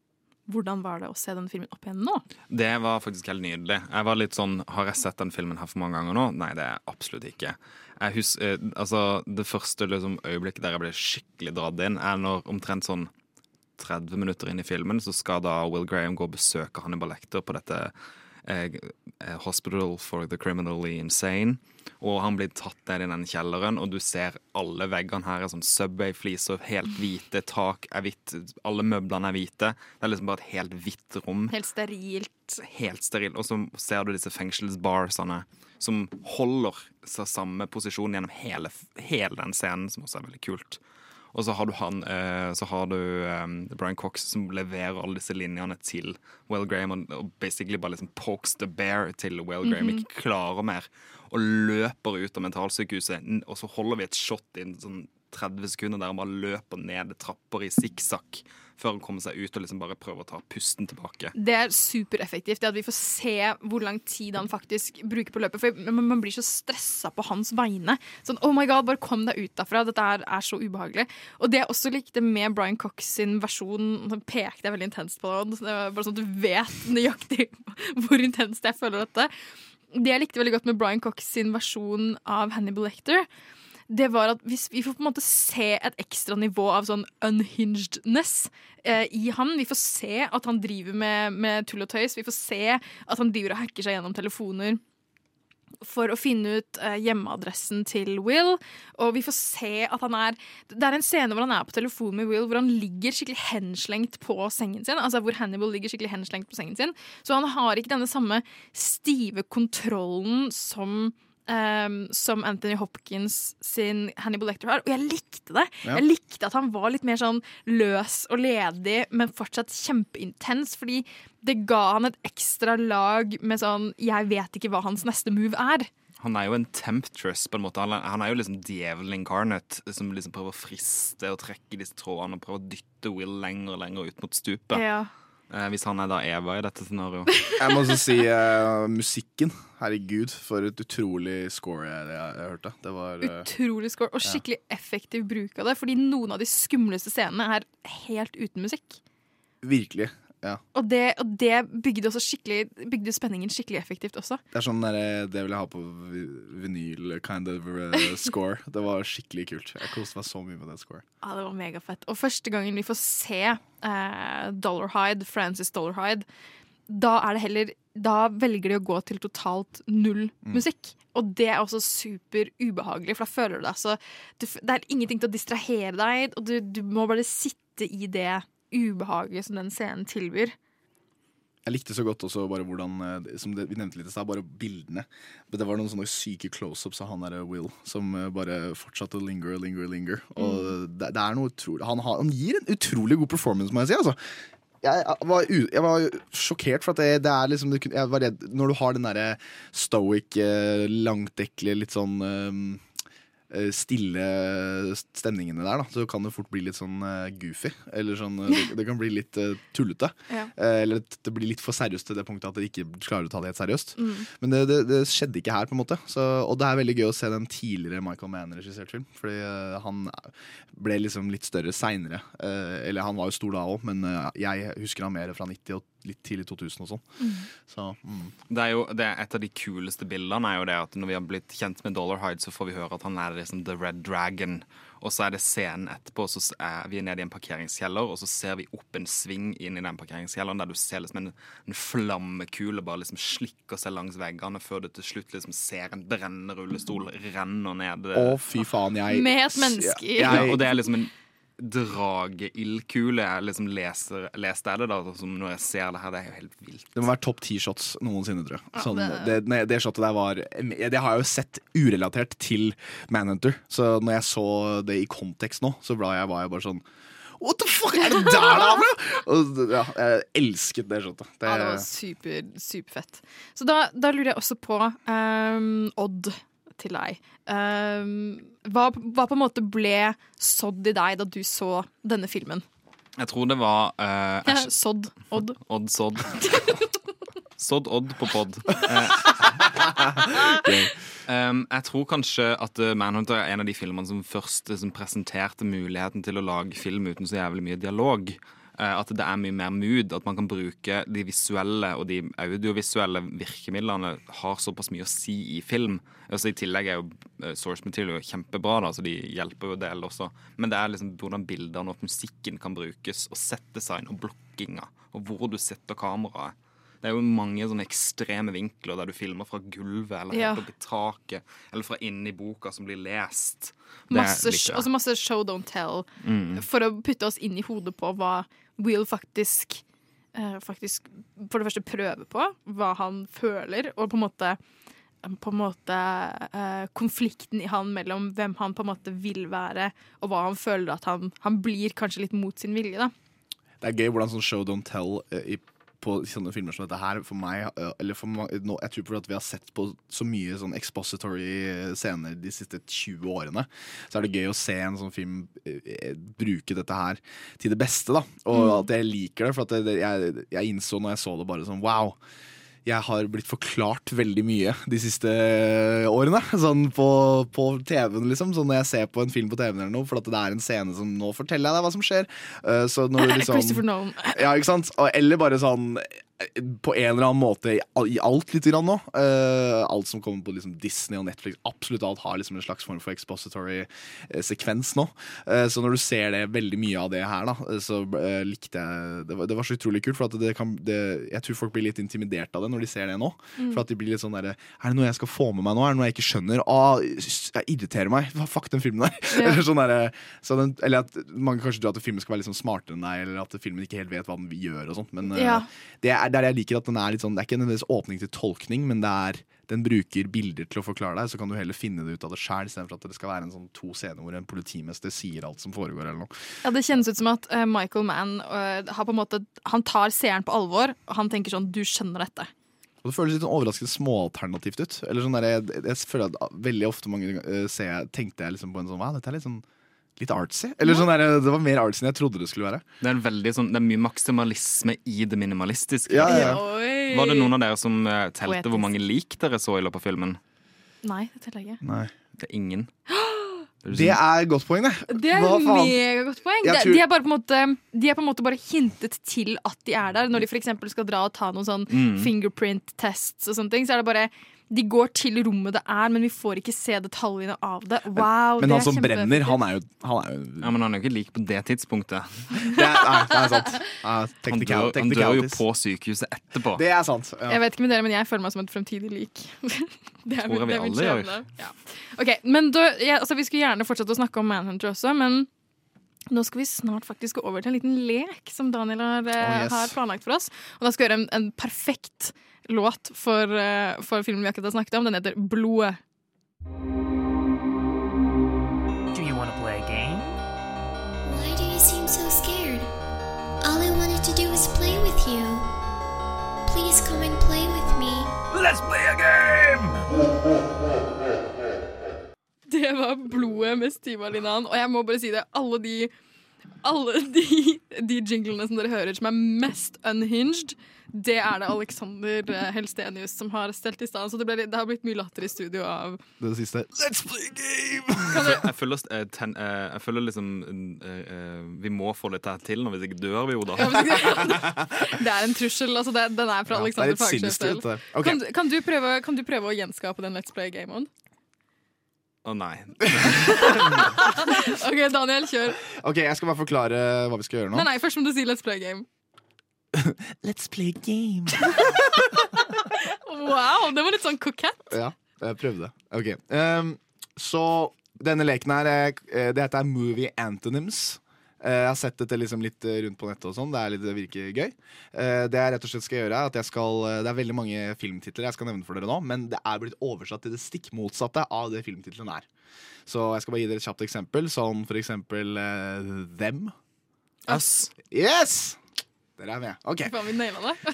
hvordan var det å se den filmen opp igjen nå? Det var faktisk helt nydelig. Jeg var litt sånn, Har jeg sett den filmen her for mange ganger nå? Nei, det er absolutt ikke. Jeg hus, eh, altså, det første liksom, øyeblikket der jeg ble skikkelig dratt inn, er når omtrent sånn 30 minutter inn i filmen så skal da Will Graham gå og besøke Hannibal Lecter på dette eh, eh, Hospital for the Criminally Insane. Og han blir tatt ned i den kjelleren, og du ser alle veggene her er sånn Subway-fliser, helt hvite, tak er hvitt, alle møblene er hvite. Det er liksom bare et helt hvitt rom. Helt sterilt. Helt sterilt. Og så ser du disse fengselsbarsene som holder seg samme posisjon gjennom hele, hele den scenen, som også er veldig kult. Og så har du han eh, Så har du eh, Brian Cox som leverer alle disse linjene til Will Graham og, og basically bare liksom pokes the bear til Will Graham Mhm. ikke klarer mer. Og løper ut av mentalsykehuset, og så holder vi et shot i sånn 30 sekunder der han bare løper ned trapper i sikksakk før han kommer seg ut og liksom bare prøver å ta pusten tilbake. Det er supereffektivt, det at vi får se hvor lang tid han faktisk bruker på løpet. For man blir så stressa på hans vegne. Sånn, oh my god, bare kom deg ut derfra. Dette er, er så ubehagelig. Og det jeg også likte med Brian Cox sin versjon han pekte jeg veldig intenst på det, bare sånn at du vet nøyaktig hvor intenst jeg føler dette. Det jeg likte veldig godt med Brian Cox sin versjon av Hannibal Lecter, det var at hvis vi får på en måte se et ekstra nivå av sånn unhingedness eh, i han. Vi får se at han driver med, med tull og tøys. Vi får se at han driver og hacker seg gjennom telefoner for å finne ut eh, hjemmeadressen til Will. Og vi får se at han er Det er en scene hvor han er på telefon med Will, hvor han ligger skikkelig henslengt på sengen sin. Altså hvor Hannibal ligger skikkelig henslengt på sengen sin. Så han har ikke denne samme stive kontrollen som ehm, som Anthony Hopkins sin Hannibal Lecter har. Og jeg likte det. Ja. Jeg likte at han var litt mer sånn løs og ledig, men fortsatt kjempeintens. Fordi det ga han et ekstra lag med sånn Jeg vet ikke hva hans neste move er. Han er jo en temptress, på en måte. Han er jo liksom djevelen incarnate, som liksom prøver å friste og trekke disse trådene og prøver å dytte Will lenger og lenger ut mot stupet. Ja. Eh, hvis han er da Eva i dette scenarioet. Jeg må også si uh, musikken. Herregud, for et utrolig score jeg, jeg, jeg hørte. Det var uh, Utrolig score og ja. skikkelig effektiv bruk av det. Fordi noen av de skumleste scenene er helt uten musikk. Virkelig. Ja. Og det, og det bygde også Bygde spenningen skikkelig effektivt også. Det er sånn der, eh, Det vil jeg ha på vinyl kind of eh, score. Det var skikkelig kult. Jeg koste meg så mye med det score Ja, det var megafett. Og første gangen vi får se eh, Dollarhide, Francis Dollarhide, da er det heller Da velger de å gå til totalt null Mm. musikk. Og det er også super ubehagelig, for da føler du deg så du, Det er ingenting til å distrahere deg, og du, du må bare sitte i det ubehaget som den scenen tilbyr. Jeg likte så godt også bare hvordan eh, Som det, vi nevnte litt i stad, bare bildene. Men Det var noen sånne syke close-ups av han der Will som eh, bare fortsatte å linger og linger linger. Og det, det er noe utrolig han, har, han gir en utrolig god performance, må jeg si. Altså. Jeg, jeg, var, jeg var sjokkert, for at det, det er liksom det, jeg var redd, Når du har den derre stoic, eh, langtekkelige, litt sånn eh, eh, stille stemningene der, da, så kan det fort bli litt sånn eh, goofy. Eller sånn eh, det, det kan bli litt uh, tullete. Ja. Eh, eller det- det blir litt for seriøst til det punktet at dere ikke klarer å ta det helt seriøst. Mm. Men det, det, det skjedde ikke her, på en måte. Så, og det er veldig gøy å se den tidligere Michael Mann-regissert film. Fordi uh, han ble liksom litt større seinere. eller han var jo stor da òg, men eh, jeg husker han mer fra 90 og litt tidlig 2000 og sånn. Mm. Så mm. Det er jo, det er Et av de kuleste bildene er jo det at når vi har blitt kjent med Dollar Hyde, så får vi høre at han er liksom The Red Dragon. Og så er det scenen etterpå, så er vi nede i en parkeringskjeller, og så ser vi opp en sving inn i den parkeringskjelleren der du ser liksom en, en flammekule bare liksom slikker seg langs veggene, før du til slutt liksom ser en brennende rullestol renner ned. Å, fy faen, jeg Med et menneske Ja, ja, og det er liksom en drageildkule jeg liksom leser, leste jeg det da, som når jeg ser det her. Det er jo helt vilt. Det må være topp ti shots noensinne, tror jeg. Sånn, det- det, det shotet der var Det har jeg jo sett urelatert til Manhunter. Så når jeg så det i kontekst nå, så var jeg, var jeg bare sånn What the fuck er det der, da? Og, ja, jeg elsket det shotet. Det, Ja, det var super, superfett. Så da, da lurer jeg også på um, Odd til deg. Ehm, hva, hva på en måte ble sådd i deg da du så denne filmen? Jeg tror det var uh, Ja, sådd. Odd. Odd Sodd. Sodd Odd på pod. Um, jeg tror kanskje at uh, Manhunter er en av de filmene som først liksom, presenterte muligheten til å lage film uten så jævlig mye dialog. Uh, at det er mye mer mood, at man kan bruke de visuelle og de audiovisuelle virkemidlene har såpass mye å si i film. Altså, I tillegg er jo uh, source material kjempebra, da, så de hjelper jo del også. Men det er liksom hvordan bildene og musikken kan brukes, og settdesign og blokkinga, og hvor du setter kameraet. Det er jo mange sånne ekstreme vinkler der du filmer fra gulvet eller Ja. helt opp i taket, eller fra inni boka som blir lest. Det Masse, liker jeg. altså masse show don't tell Mm. for å putte oss inn i hodet på hva Will faktisk eh, Faktisk for det første prøve på, hva han føler, og på en måte på en måte eh, konflikten i han mellom hvem han på en måte vil være, og hva han føler at han, han blir kanskje litt mot sin vilje. da. det er gøy hvordan sånn show don't tell eh, i, på sånne filmer som dette her, for meg Eller for meg, nå, jeg tror på at vi har sett på så mye sånn expository scener de siste 20 årene, så er det gøy å se en sånn film eh, bruke dette her til det beste, da. Og Mm. at jeg liker det, for at det, jeg, jeg innså når jeg så det, bare sånn wow. Jeg har blitt forklart veldig mye de siste årene. Sånn på, på TV-en, liksom. Sånn når jeg ser på en film på TV-en eller noe, for at det er en scene som Nå forteller jeg deg hva som skjer. Eh, så når du liksom Christopher Nolan. ja, ikke sant? Eller bare sånn på en eller annen måte i alt litt grann nå. Uh, alt som kommer på liksom Disney og Netflix. Absolutt alt har liksom en slags form for expository uh, sekvens nå. Uh, så når du ser det, veldig mye av det her, da, så likte jeg det var, det var så utrolig kult. For at det kan, det, jeg tror folk blir litt intimidert av det når de ser det nå. Mm. For at de blir litt sånn derre Er det noe jeg skal få med meg nå? Er det noe jeg ikke skjønner? Å, jeg irriterer meg. Fuck den filmen der. Ja. eller, sånn der så den, eller at mange kanskje tror at filmen skal være litt sånn smartere enn deg, eller at filmen ikke helt vet hva den gjør og sånt. Men Ja. det er der jeg liker at den er litt sånn Det er ikke nødvendigvis åpning til tolkning, men det er den bruker bilder til å forklare deg, så kan du heller finne det ut av det sjøl, istedenfor at det skal være en sånn to scener hvor en politimester sier alt som foregår. eller noe Ja, Det kjennes ut som at uh, Michael Mann uh, har på en måte Han tar seeren på alvor, og han tenker sånn Du skjønner dette. Og det føles litt sånn overraskende småalternativt ut. Eller sånn der, jeg, jeg føler at Veldig ofte mange uh, ser jeg, tenkte jeg liksom på en sånn Hva, dette er litt sånn litt artsy. Eller sånn der, Det var mer artsy enn jeg trodde det skulle være. Det er, en veldig sånn, det er mye maksimalisme i det minimalistiske. Ja, ja, ja. Var det noen av dere som eh, telte Poetisk. hvor mange lik dere så i løpet av filmen? Nei, det teller jeg ikke. Nei. Det er ingen. Det er et godt poeng, det. Det er megagodt poeng. Jeg tror- De, er bare på en måte, de er på en måte bare hintet til at de er der. Når de f.eks. skal dra og ta noen sånn Mm. fingerprint tests og sånne ting, så er det bare De går til rommet det er, men vi får ikke se detaljene av det. Wow, Men det han som brenner, han er jo, han er jo Ja, Men han er jo ikke lik på det tidspunktet. Det er, nei, det er sant. Han dør, han dør jo på sykehuset etterpå. Det er sant. Ja. Jeg vet ikke med dere, men jeg føler meg som et fremtidig lik. det er, Tror jeg vi er alle gjør. Ja. Ok, men da, ja, altså, Vi skulle gjerne fortsette å snakke om Manhunter også, men nå skal vi snart faktisk gå over til en liten lek som Daniel har, Oh, yes. har planlagt for oss. Og Da skal vi gjøre en, en perfekt låt for, eh, for filmen vi akkurat har snakket om. Den heter Blodet. Do you want to play a game? Why do you seem so scared? All I wanted to do was play with you. Please come and play with me. Let's play a game! Det var blodet med Stiva Linan, og jeg må bare si det. Alle de alle de, de jinglene som dere hører som er mest unhinged, det er det Alexander eh, Helstenius som har stelt i stand. Så det, ble, det har blitt mye latter i studio av Det siste. Let's play game! Jeg føler, jeg, ten, eh, jeg føler liksom eh, eh, Vi må få dette til, nå, hvis ikke dør vi jo da. Det er en trussel. Altså det, den er fra Ja, er Alexander litt Fagsjø selv. det. Kan, du- kan, du prøve, kan du prøve å gjenskape den Let's Play-gamen? Å nei. OK, Daniel, kjør. Ok, Jeg skal bare forklare hva vi skal gjøre nå. Nei, nei, først må du si Let's Play-game. Let's play game. Wow, det var litt sånn kokett. Ja, jeg prøvde. Ok. um, så denne leken her, eh, det heter Movie Antonyms. Eh, Jeg har sett dette liksom litt eh, rundt på nettet og sånn. Det, er litt, det virker gøy. Eh, Det jeg rett og slett skal gjøre, er at jeg skal Det er veldig mange filmtitler jeg skal nevne for dere nå, men det er blitt oversatt til det stikk motsatte av det filmtittelen er. Så jeg skal bare gi dere et kjapt eksempel, sånn for eksempel uh, Them. Us. Yes! Dere er med. OK.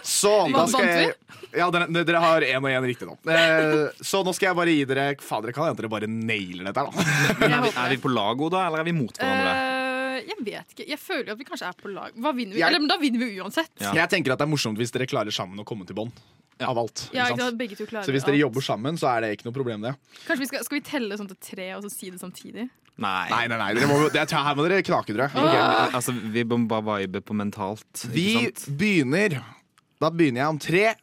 Så da skal jeg Ja, dere, dere har én og én riktig nå. Eh, så nå skal jeg bare gi dere Fader, det kan hende dere bare nailer dette her, da. Er vi, er vi på lag, Oda, eller er vi mot hverandre? Jeg vet ikke. Jeg føler at vi kanskje er på lag. Hva vinner vi? Jeg- Eller men da vinner vi uansett. Jeg tenker at det er morsomt hvis dere klarer sammen å komme til bånn av alt. Ja, ikke ikke sant? sant? Begge to klarer Så hvis dere alt. jobber sammen, så er det ikke noe problem, det. Kanskje vi skal, skal vi telle sånn til tre og så si det samtidig? Nei. Nei, nei, nei, dere må, det, her må dere knake, tror jeg. Ok. Altså, vi må bare vibe på mentalt. Vi sant? begynner Da begynner jeg om tre,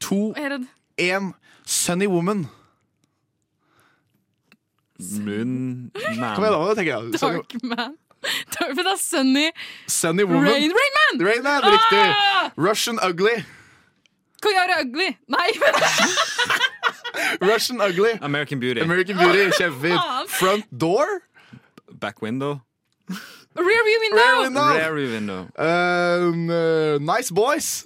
to, Jeg er redd. én. Sunny Woman. Moon Man. Kom igjen, da. tenker jeg. Sunny, For er Sunny Sunny Woman. Rain, Rain Man! Rain Man, riktig. Ah! Russian Ugly. Være ugly? Nei, men Russian Ugly. American Beauty. American Beauty, kjempefint. Front Door. Back window. Rear View Window! Rear window. Rear window. Um, uh, nice Boys.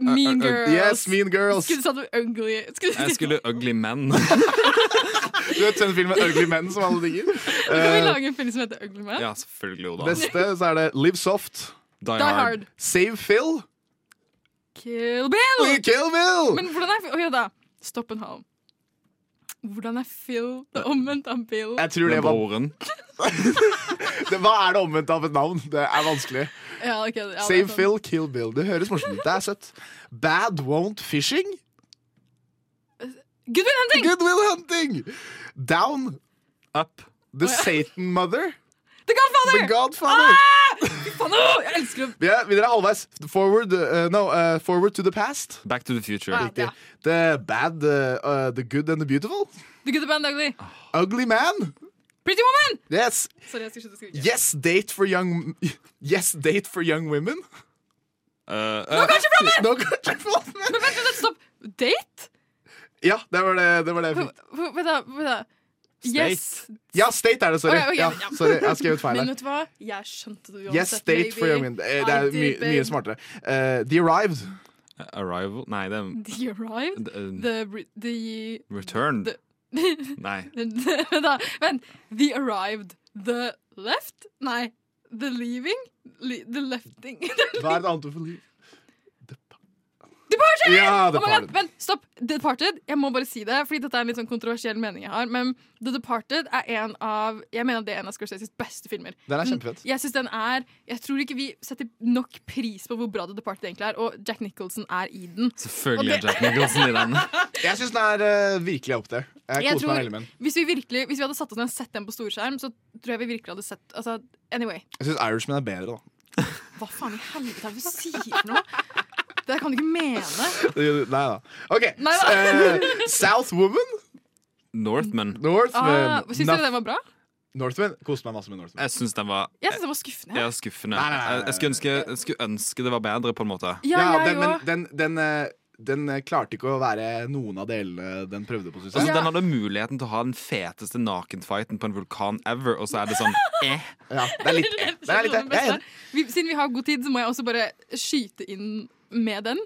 Mean Uh, uh, Girls. Yes, Mean Girls. Skulle du sagt ugly? Skulle du Jeg skulle Ugly Men. Du vet den filmen Ugly Men som alle digger? Kan vi Uh, lage en film som heter Ugly Men? ja, selvfølgelig, Oda. neste så er det Live Soft. Die, Die Hard. Hard. Save Phil. Kill Bill! Kill Bill. Men hvordan er Ok, da. Stopp en halv. Hvordan er Phil det omvendte av Bill? Jeg tror det var. det, Hva er det omvendt av et navn? Det er vanskelig. Ja, okay, ja, Save sånn. Phil, Kill Bill. Det høres morsomt ut. Det er søtt. Bad Won't Fishing. Good Will Hunting! Goodwill Hunting. Down. Up. The Satan Mother. The Godfather! The Godfather. Ah! Jeg elsker det. Vi er, vi er halvveis. Forward, uh, no, uh, forward to the past. Back to the future. Ah, Riktig. ja. The Bad, uh, uh, The Good and the Beautiful. The Good, and The Ugly. Ugly Man. Pretty Woman! Yes. Sorry, jeg skal slutte å skrike. Yes, date for young Yes, date for young women. Uh, No Country for Old Men! No country for men. Vent, vent, stopp. Date? Ja, det var det, det, var det jeg fikk. Vent da, vent da. Yes. Ja, state er det, sorry. Okay, ja, ja, ja. sorry. Jeg har skrevet feil Men vet du hva? Jeg skjønte det uansett, Yes, date for young women. Det det er my, mye smartere. Uh, the Arrived. Arrival Nei, det er The Arrived? uh, The... The... Returned. the Nei. Da, vent. The Arrived. The Left? Nei. The Leaving? Le the Lefting? Hva er et annet ord for liv? Departed! Ja, Oh Departed. vent, stopp. Departed, jeg må bare si det, fordi dette er en litt sånn kontroversiell mening jeg har. Men The Departed er en av Jeg mener det er en av Scorseses beste filmer. Den er kjempefett. Jeg synes den er Jeg tror ikke vi setter nok pris på hvor bra The Departed egentlig er, og Jack Nicholson er i den. Selvfølgelig er Jack Nicholson i den. Jeg syns den er uh, virkelig opp der. Jeg Jeg tror- meg veldig med den. Hvis vi, virkelig, hvis vi hadde satt oss ned og sett den på storskjerm, så tror jeg vi virkelig hadde sett altså, Anyway. Jeg syns Irishman er bedre, da. Hva faen i helvete er det du sier for Det kan du ikke mene. Nei da. OK. Neida. eh, South Woman. Northman. Northman. Ah, Syns du den var bra? Northman. Koste meg masse med Northman. Jeg syns den var Jeg synes den var skuffende. ja, skuffende. Nei, nei, nei, nei, Jeg, skulle ønske, jeg skulle ønske det var bedre, på en måte. Ja, ja den, men den, den, den, eh, den eh, klarte ikke å være noen av delene den prøvde på, Altså, ja. Den hadde muligheten til å ha den feteste nakenfighten på en vulkan ever, og så er det sånn eh. Ja, det er litt det. er litt det. Er enig. Vi, siden vi har god tid, så må jeg også bare skyte inn med den.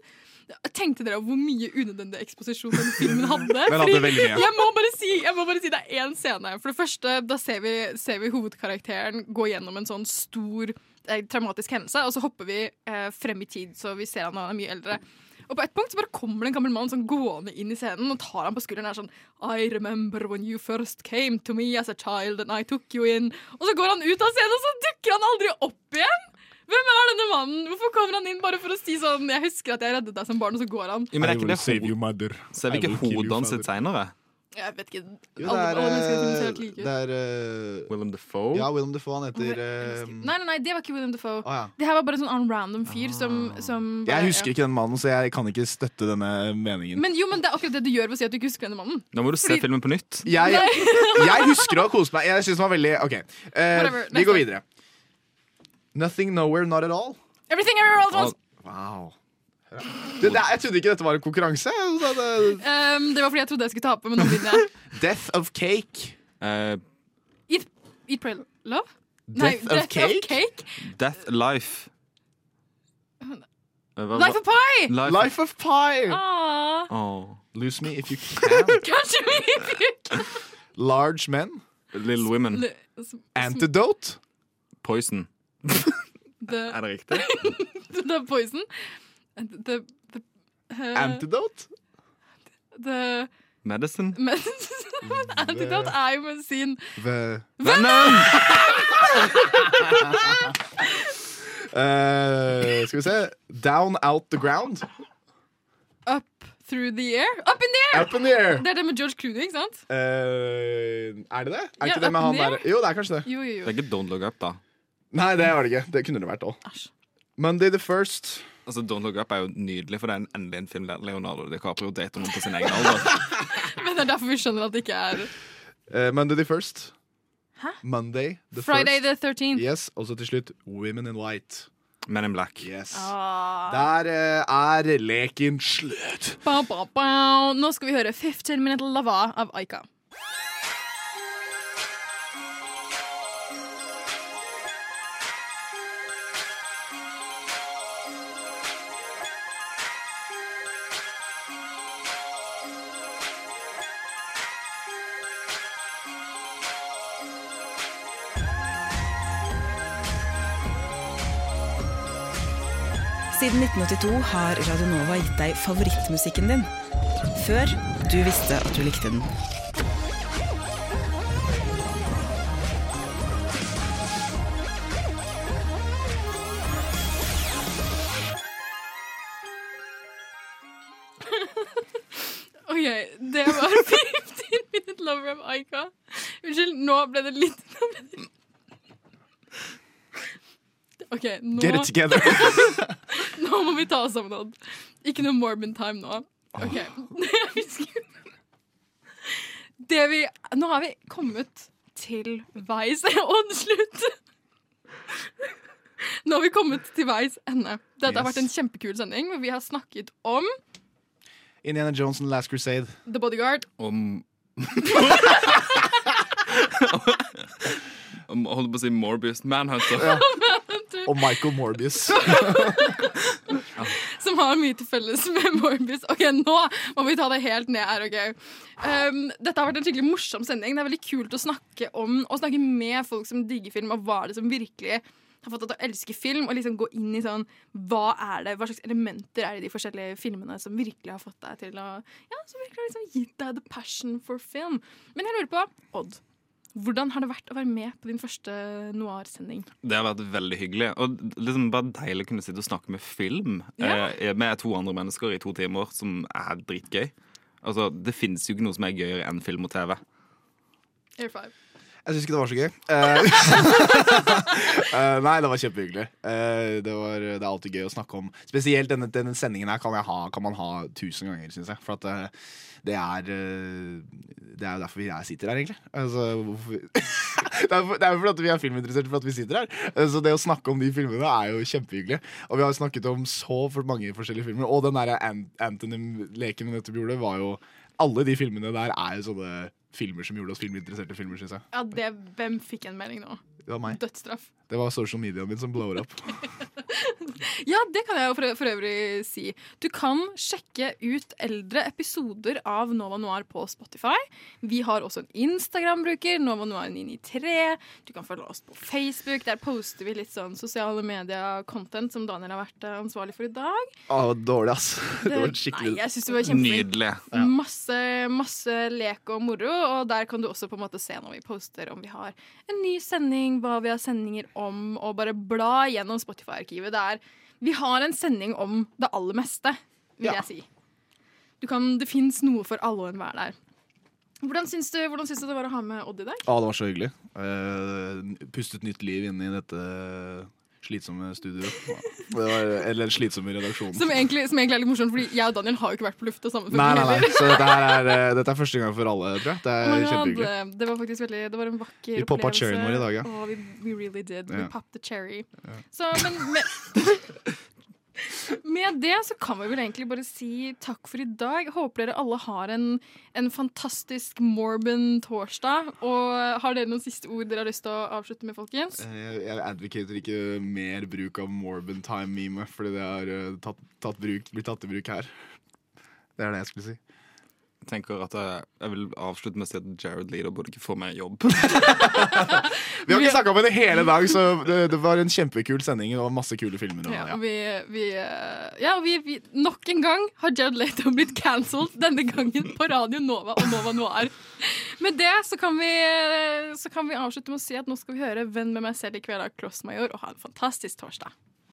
Tenkte dere hvor mye unødvendig eksposisjon den filmen hadde? Fordi jeg, må bare si, må bare si det er én scene. For det første, da ser vi, ser vi hovedkarakteren gå gjennom en sånn stor eh, traumatisk hendelse, og så hopper vi eh, frem i tid, så vi ser han han er mye eldre. Og på et punkt så bare kommer det en gammel mann sånn gående inn i scenen og tar han på skulderen og er sånn I remember when you first came to me as a child and I took you in. Og så går han ut av scenen, og så dukker han aldri opp igjen! Hvem er denne mannen? Hvorfor kommer han inn bare for å si sånn Jeg husker at jeg reddet deg som barn, og så går han. Ja, men er ikke det save you, mother. Ser vi ikke hodet hans litt seinere? Jeg vet ikke. Jo, Alle, det er, alle mennesker eh, finnes like det er uh, Willem Defoe? Ja, Willem Defoe. Han heter uh, Nei, nei, nei, det var ikke Willem Defoe. Ah, ja. Det her var bare en sånn random fyr som, som bare, Jeg husker ikke den mannen, så jeg kan ikke støtte denne meningen. Men jo, men det er akkurat det du gjør ved å si at du ikke husker denne mannen. Nå må du se filmen på nytt. jeg, jeg husker å ha kost meg. Jeg syns den var veldig OK. Uh, Whatever, vi går videre. Nothing Nowhere Not At All. Everything Everywhere All at Once. Wow. Det, det, jeg trodde ikke dette var en konkurranse. Det, Um, det var fordi jeg trodde jeg skulle tape, men nå vinner jeg. Death of Cake. Uh, Eat, eat Pray, Love? Nei, Death of Cake? Cake? Death Life. Eh, Life of Pie! Life, Life of Pie. Åh. Lose me if you can. Catch me if you can. Large men. Little Women. Antidote. Poison. The, Er det riktig? the Poison. The, the, uh, Antidote? the Medicine? medicine. antidote er jo medisin. The Venom! uh, Skal vi se. Down out the ground. Up through the air. Up in the air! Up in the air. Det er det med George Clooney, ikke sant? Uh, er det det? Er Ja, ikke det med han der Jo, det er kanskje det. Jo, jo, jo. Det er ikke Don't Look Up, da. Nei, det var det ikke. Det kunne det vært òg. Monday the first. Altså, Don't Look Up er jo nydelig, for det er en- endelig en film der Leonardo DiCaprio dater noen på sin egen alder. Men det er derfor vi skjønner at det ikke er uh, Monday the first. Hæ? Monday the Friday first. the 13th. Yes, Og så til slutt Women in White. Men in Black. Yes. Ah. Der uh, er leken slutt. Ba, ba, ba. Nå skal vi høre 15 Minute Lava av Aika. Siden 1982 har Radionova gitt deg favorittmusikken din. Før du visste at du likte den. OK, det var 15 Minute Lover av Aika. Unnskyld, nå ble det litt. OK, nå Get it together. Vi ta oss sammen, Odd. Ikke noe Morbin time nå. OK. Det vi Nå har vi kommet til veis Odd, slutt! Nå har vi kommet til veis ende. Dette har vært en kjempekul sending, hvor vi har snakket om Indiana Jones and Last Crusade. The Bodyguard. Om Om Holdt på å si Morbius. Manhunter. Ja. Og Michael Morbius. som har mye til felles med Morbius. Ok, Nå må vi ta det helt ned her. ok? Um, dette har vært en skikkelig morsom sending. Det er veldig kult å snakke om Og snakke med folk som digger film, og hva er det som virkelig har fått deg til å elske film. Og liksom gå inn i sånn Hva er det, hva slags elementer er det i de forskjellige filmene som virkelig har fått deg til å Ja, som virkelig har liksom gitt deg the passion for film. Men jeg lurer på, Odd. Hvordan har det vært å være med på din første noir-sending? Det har vært veldig hyggelig. Og liksom bare deilig å kunne sitte og snakke med film Ja. eh, med to andre mennesker i to timer, som er dritgøy. Altså, Det finnes jo ikke noe som er gøyere enn film og TV. Air five. Jeg syns ikke det var så gøy. Eh, nei, det var kjempehyggelig. Uh, det, var, det er alltid gøy å snakke om. Spesielt denne, denne sendingen her kan, ha, kan man ha tusen ganger, syns jeg. For at eh, det er Det er jo derfor vi sitter her, egentlig. Altså, det er for- det er fordi vi er filminteresserte for at vi sitter her. Så det å snakke om de filmene er jo kjempehyggelig. Og vi har snakket om så mange forskjellige filmer. Og den der An- Antonym-leken vi nettopp gjorde, var jo Alle de filmene der er jo sånne filmer som gjorde oss filminteresserte filmer, syns jeg. Ja, det, Hvem fikk en melding nå? Det var meg. Dødsstraff. Det var social mediaen min som blower up. Ja, det kan jeg jo for, for øvrig si. Du kan sjekke ut eldre episoder av Nova Noir på Spotify. Vi har også en Instagram-bruker, Nova Noir 993. Du kan følge oss på Facebook. Der poster vi litt sånn sosiale medier-content som Daniel har vært eh, ansvarlig for i dag. Å, dårlig, ass. Det var Nei, skikkelig jeg synes det var. Nydelig. Masse, masse lek og moro, og der kan du også på en måte se når vi poster om vi har en ny sending, hva vi har sendinger om, og bare bla gjennom Spotify-arkivet. Der vi har en sending om det aller meste, vil Ja. jeg si. Du kan, det fins noe for alle og enhver der. Hvordan syns, du, hvordan syns du det var å ha med Odd i dag? Ja, det var så hyggelig. Uh, pustet nytt liv inn i dette slitsomme studio. Det var, eller slitsomme redaksjonen. Som egentlig, som egentlig er litt morsomt, fordi jeg og Daniel har jo ikke vært på lufta sammen Nei, nei, nei. Så dette, her er, eh, dette er første gang for alle, tror jeg. Det er oh kjempehyggelig. Det var faktisk veldig Det var en vakker Vi poppa cherryen vår i dag, ja. Oh, we, we really did. We Ja. popped the cherry. Yeah. Så, men, men Med det så kan vi vel egentlig bare si takk for i dag. Håper dere alle har en, en fantastisk Morbin torsdag. Og har dere noen siste ord dere har lyst til å avslutte med, folkens? Eh, Jeg advocater ikke mer bruk av Morbin Time-meme, fordi det har eh, blitt tatt i bruk her. Det er det jeg skulle si. Tenker at jeg, jeg vil avslutte med å si at Jared Leader burde ikke få meg jobb. Vi har ikke snakka om det hele dag, så det, det var en kjempekul sending. Var masse kule filmer. Og, Ja, ja. vi, vi, eh, ja, vi, vi, nok en gang har Jared Leto blitt cancelled, denne gangen på Radio Nova og Nova Noir. Med det så kan, vi, så kan vi avslutte med å si at nå skal vi høre 'Venn med meg selv i kveld' av Klossmajor, og ha en fantastisk torsdag.